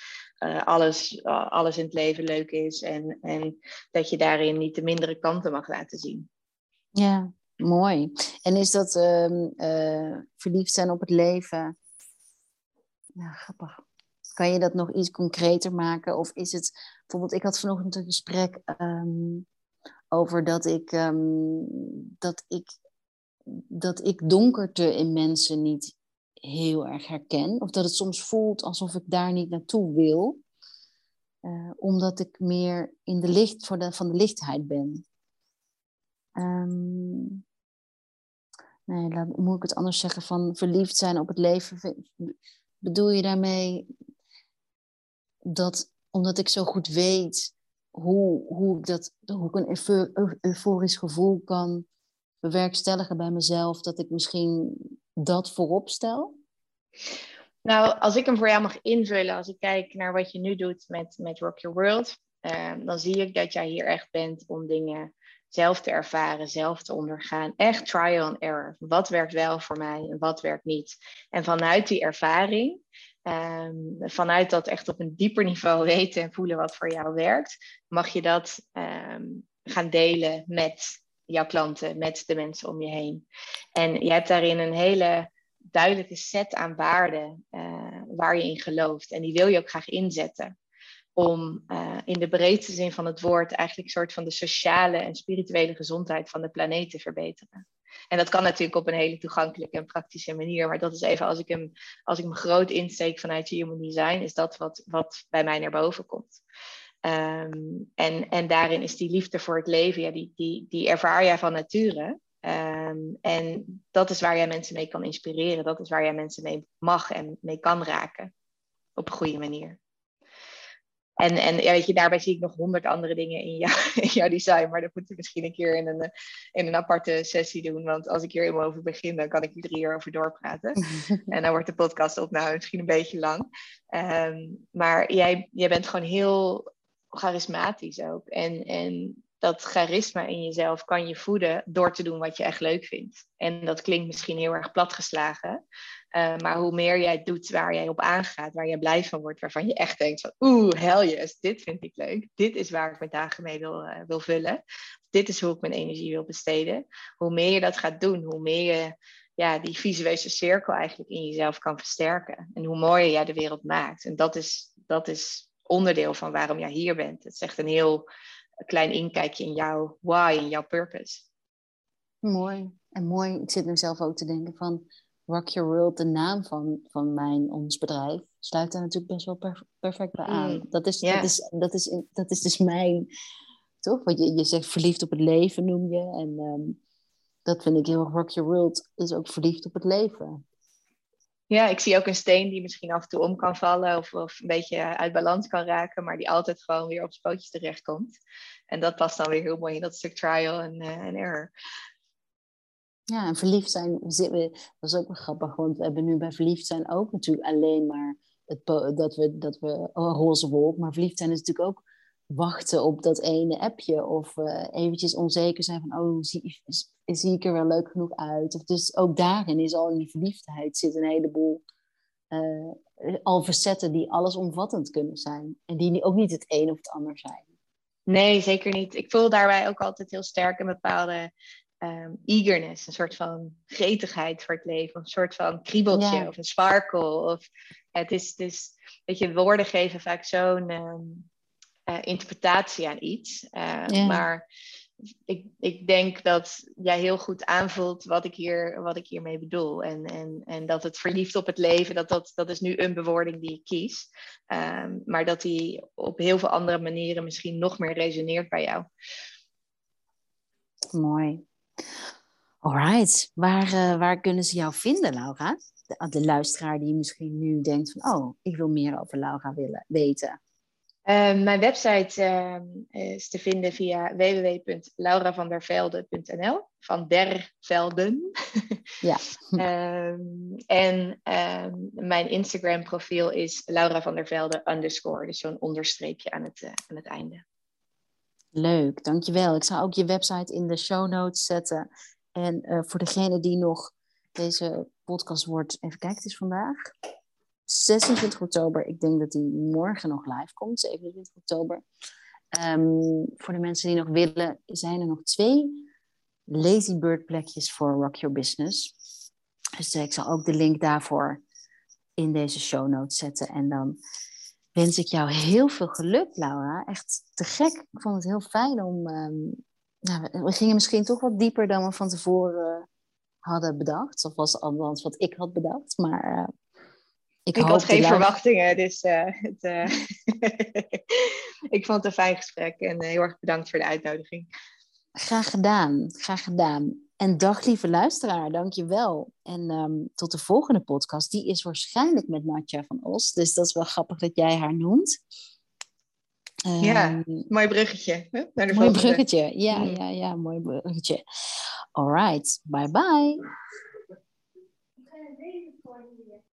uh, alles, uh, alles in het leven leuk is en, en dat je daarin niet de mindere kanten mag laten zien. Ja, mooi. En is dat uh, verliefd zijn op het leven? Ja, grappig. Kan je dat nog iets concreter maken? Of is het, bijvoorbeeld, ik had vanochtend een gesprek um, over dat ik, um, dat ik dat ik donkerte in mensen niet heel erg herken. Of dat het soms voelt alsof ik daar niet naartoe wil. Uh, omdat ik meer in de licht voor de, van de lichtheid ben. Um, nee, moet ik het anders zeggen van verliefd zijn op het leven. Bedoel je daarmee dat omdat ik zo goed weet hoe, hoe, ik, dat, hoe ik een euforisch gevoel kan bewerkstelligen bij mezelf, dat ik misschien dat voorop stel? Nou, als ik hem voor jou mag invullen, als ik kijk naar wat je nu doet met, met Rock Your World, ehm, dan zie ik dat jij hier echt bent om dingen zelf te ervaren, zelf te ondergaan. Echt trial and error. Wat werkt wel voor mij en wat werkt niet? En vanuit die ervaring, ehm, vanuit dat echt op een dieper niveau weten en voelen wat voor jou werkt, mag je dat ehm, gaan delen met jouw klanten, met de mensen om je heen. En je hebt daarin een hele duidelijke set aan waarden uh, waar je in gelooft. En die wil je ook graag inzetten. Om uh, in de breedste zin van het woord eigenlijk een soort van de sociale en spirituele gezondheid van de planeet te verbeteren. En dat kan natuurlijk op een hele toegankelijke en praktische manier. Maar dat is even als ik hem, als ik hem groot insteek vanuit Human Design, is dat wat, wat bij mij naar boven komt. Um, en, en daarin is die liefde voor het leven, ja, die, die, die ervaar jij van nature. Ehm, en dat is waar jij mensen mee kan inspireren. Dat is waar jij mensen mee mag en mee kan raken. Op een goede manier. En, en ja, weet je, daarbij zie ik nog honderd andere dingen in, jou, in jouw design. Maar dat moeten we misschien een keer in een, in een aparte sessie doen. Want als ik hier helemaal over begin, dan kan ik hier drie uur over doorpraten. en dan wordt de podcast op nou misschien een beetje lang. Ehm, maar jij, jij bent gewoon heel charismatisch ook. En, en dat charisma in jezelf kan je voeden door te doen wat je echt leuk vindt. En dat klinkt misschien heel erg platgeslagen. Uh, maar hoe meer jij doet waar jij op aangaat, waar je blij van wordt, waarvan je echt denkt van oeh, hell yes, dit vind ik leuk. Dit is waar ik mijn dagen mee wil, uh, wil vullen. Dit is hoe ik mijn energie wil besteden. Hoe meer je dat gaat doen, hoe meer je ja, die visuele cirkel eigenlijk in jezelf kan versterken. En hoe mooier jij de wereld maakt. En dat is, dat is onderdeel van waarom jij hier bent. Het is echt een heel klein inkijkje in jouw why, in jouw purpose. Mooi. En mooi, ik zit nu zelf ook te denken van Rock Your World, de naam van, van mijn, ons bedrijf, sluit daar natuurlijk best wel perfect bij aan. Mm, dat, is, dat, is, dat, is, dat is dus mijn, toch? Want je, je zegt verliefd op het leven noem je. En ehm, dat vind ik heel erg, Rock Your World is ook verliefd op het leven. Ja, ik zie ook een steen die misschien af en toe om kan vallen of, of een beetje uit balans kan raken, maar die altijd gewoon weer op zijn pootjes terechtkomt. En dat past dan weer heel mooi in dat stuk trial en, en error. Ja, en verliefd zijn, is ook wel grappig, want we hebben nu bij verliefd zijn ook natuurlijk alleen maar dat we, dat we oh, roze wolk, maar verliefd zijn is natuurlijk ook wachten op dat ene appje of uh, eventjes onzeker zijn van, oh, zie, zie ik er wel leuk genoeg uit? Of dus ook daarin is al in die verliefdheid zit een heleboel uh, al facetten die allesomvattend kunnen zijn en die ook niet het een of het ander zijn. Nee, zeker niet. Ik voel daarbij ook altijd heel sterk een bepaalde um, eagerness, een soort van gretigheid voor het leven, een soort van kriebeltje of een sparkle. Of, het is, dus, weet je, woorden geven vaak zo'n um, uh, interpretatie aan iets. Uh, Maar ik, ik denk dat jij heel goed aanvoelt wat ik, hier, wat ik hiermee bedoel. En, en, en dat het verliefd op het leven, dat, dat, dat is nu een bewoording die ik kies. Um, maar dat die op heel veel andere manieren misschien nog meer resoneert bij jou. Mooi. Alright, waar, uh, waar kunnen ze jou vinden, Laura? De, de, luisteraar die misschien nu denkt van, oh, ik wil meer over Laura willen weten. Uh, mijn website uh, is te vinden via www.lauravandervelde.nl van der Velden. ja. um, en um, mijn Instagram profiel is Laura van der Velde underscore, dus zo'n onderstreepje aan het, uh, aan het einde. Leuk, dankjewel. Ik zal ook je website in de show notes zetten. En uh, voor degene die nog deze podcast wordt, even kijken, het is vandaag 26 oktober. Ik denk dat die morgen nog live komt, 27 oktober. Um, voor de mensen die nog willen, zijn er nog twee Lazy Bird plekjes voor Rock Your Business. Dus ik zal ook de link daarvoor in deze show notes zetten. En dan wens ik jou heel veel geluk, Laura. Echt te gek. Ik vond het heel fijn om. Um, nou, we gingen misschien toch wat dieper dan we van tevoren hadden bedacht. Of was althans wat ik had bedacht. Maar uh, ik, ik had geen verwachtingen. Dus uh, het, uh, ik vond het een fijn gesprek. En heel erg bedankt voor de uitnodiging. Graag gedaan. Graag gedaan. En dag lieve luisteraar, dankjewel. En um, tot de volgende podcast. Die is waarschijnlijk met Natja van Os. Dus dat is wel grappig dat jij haar noemt. Um, ja, mooi bruggetje. Hè? Naar de mooi volgende. bruggetje, ja, mm. ja, ja, mooi bruggetje. All right, bye bye.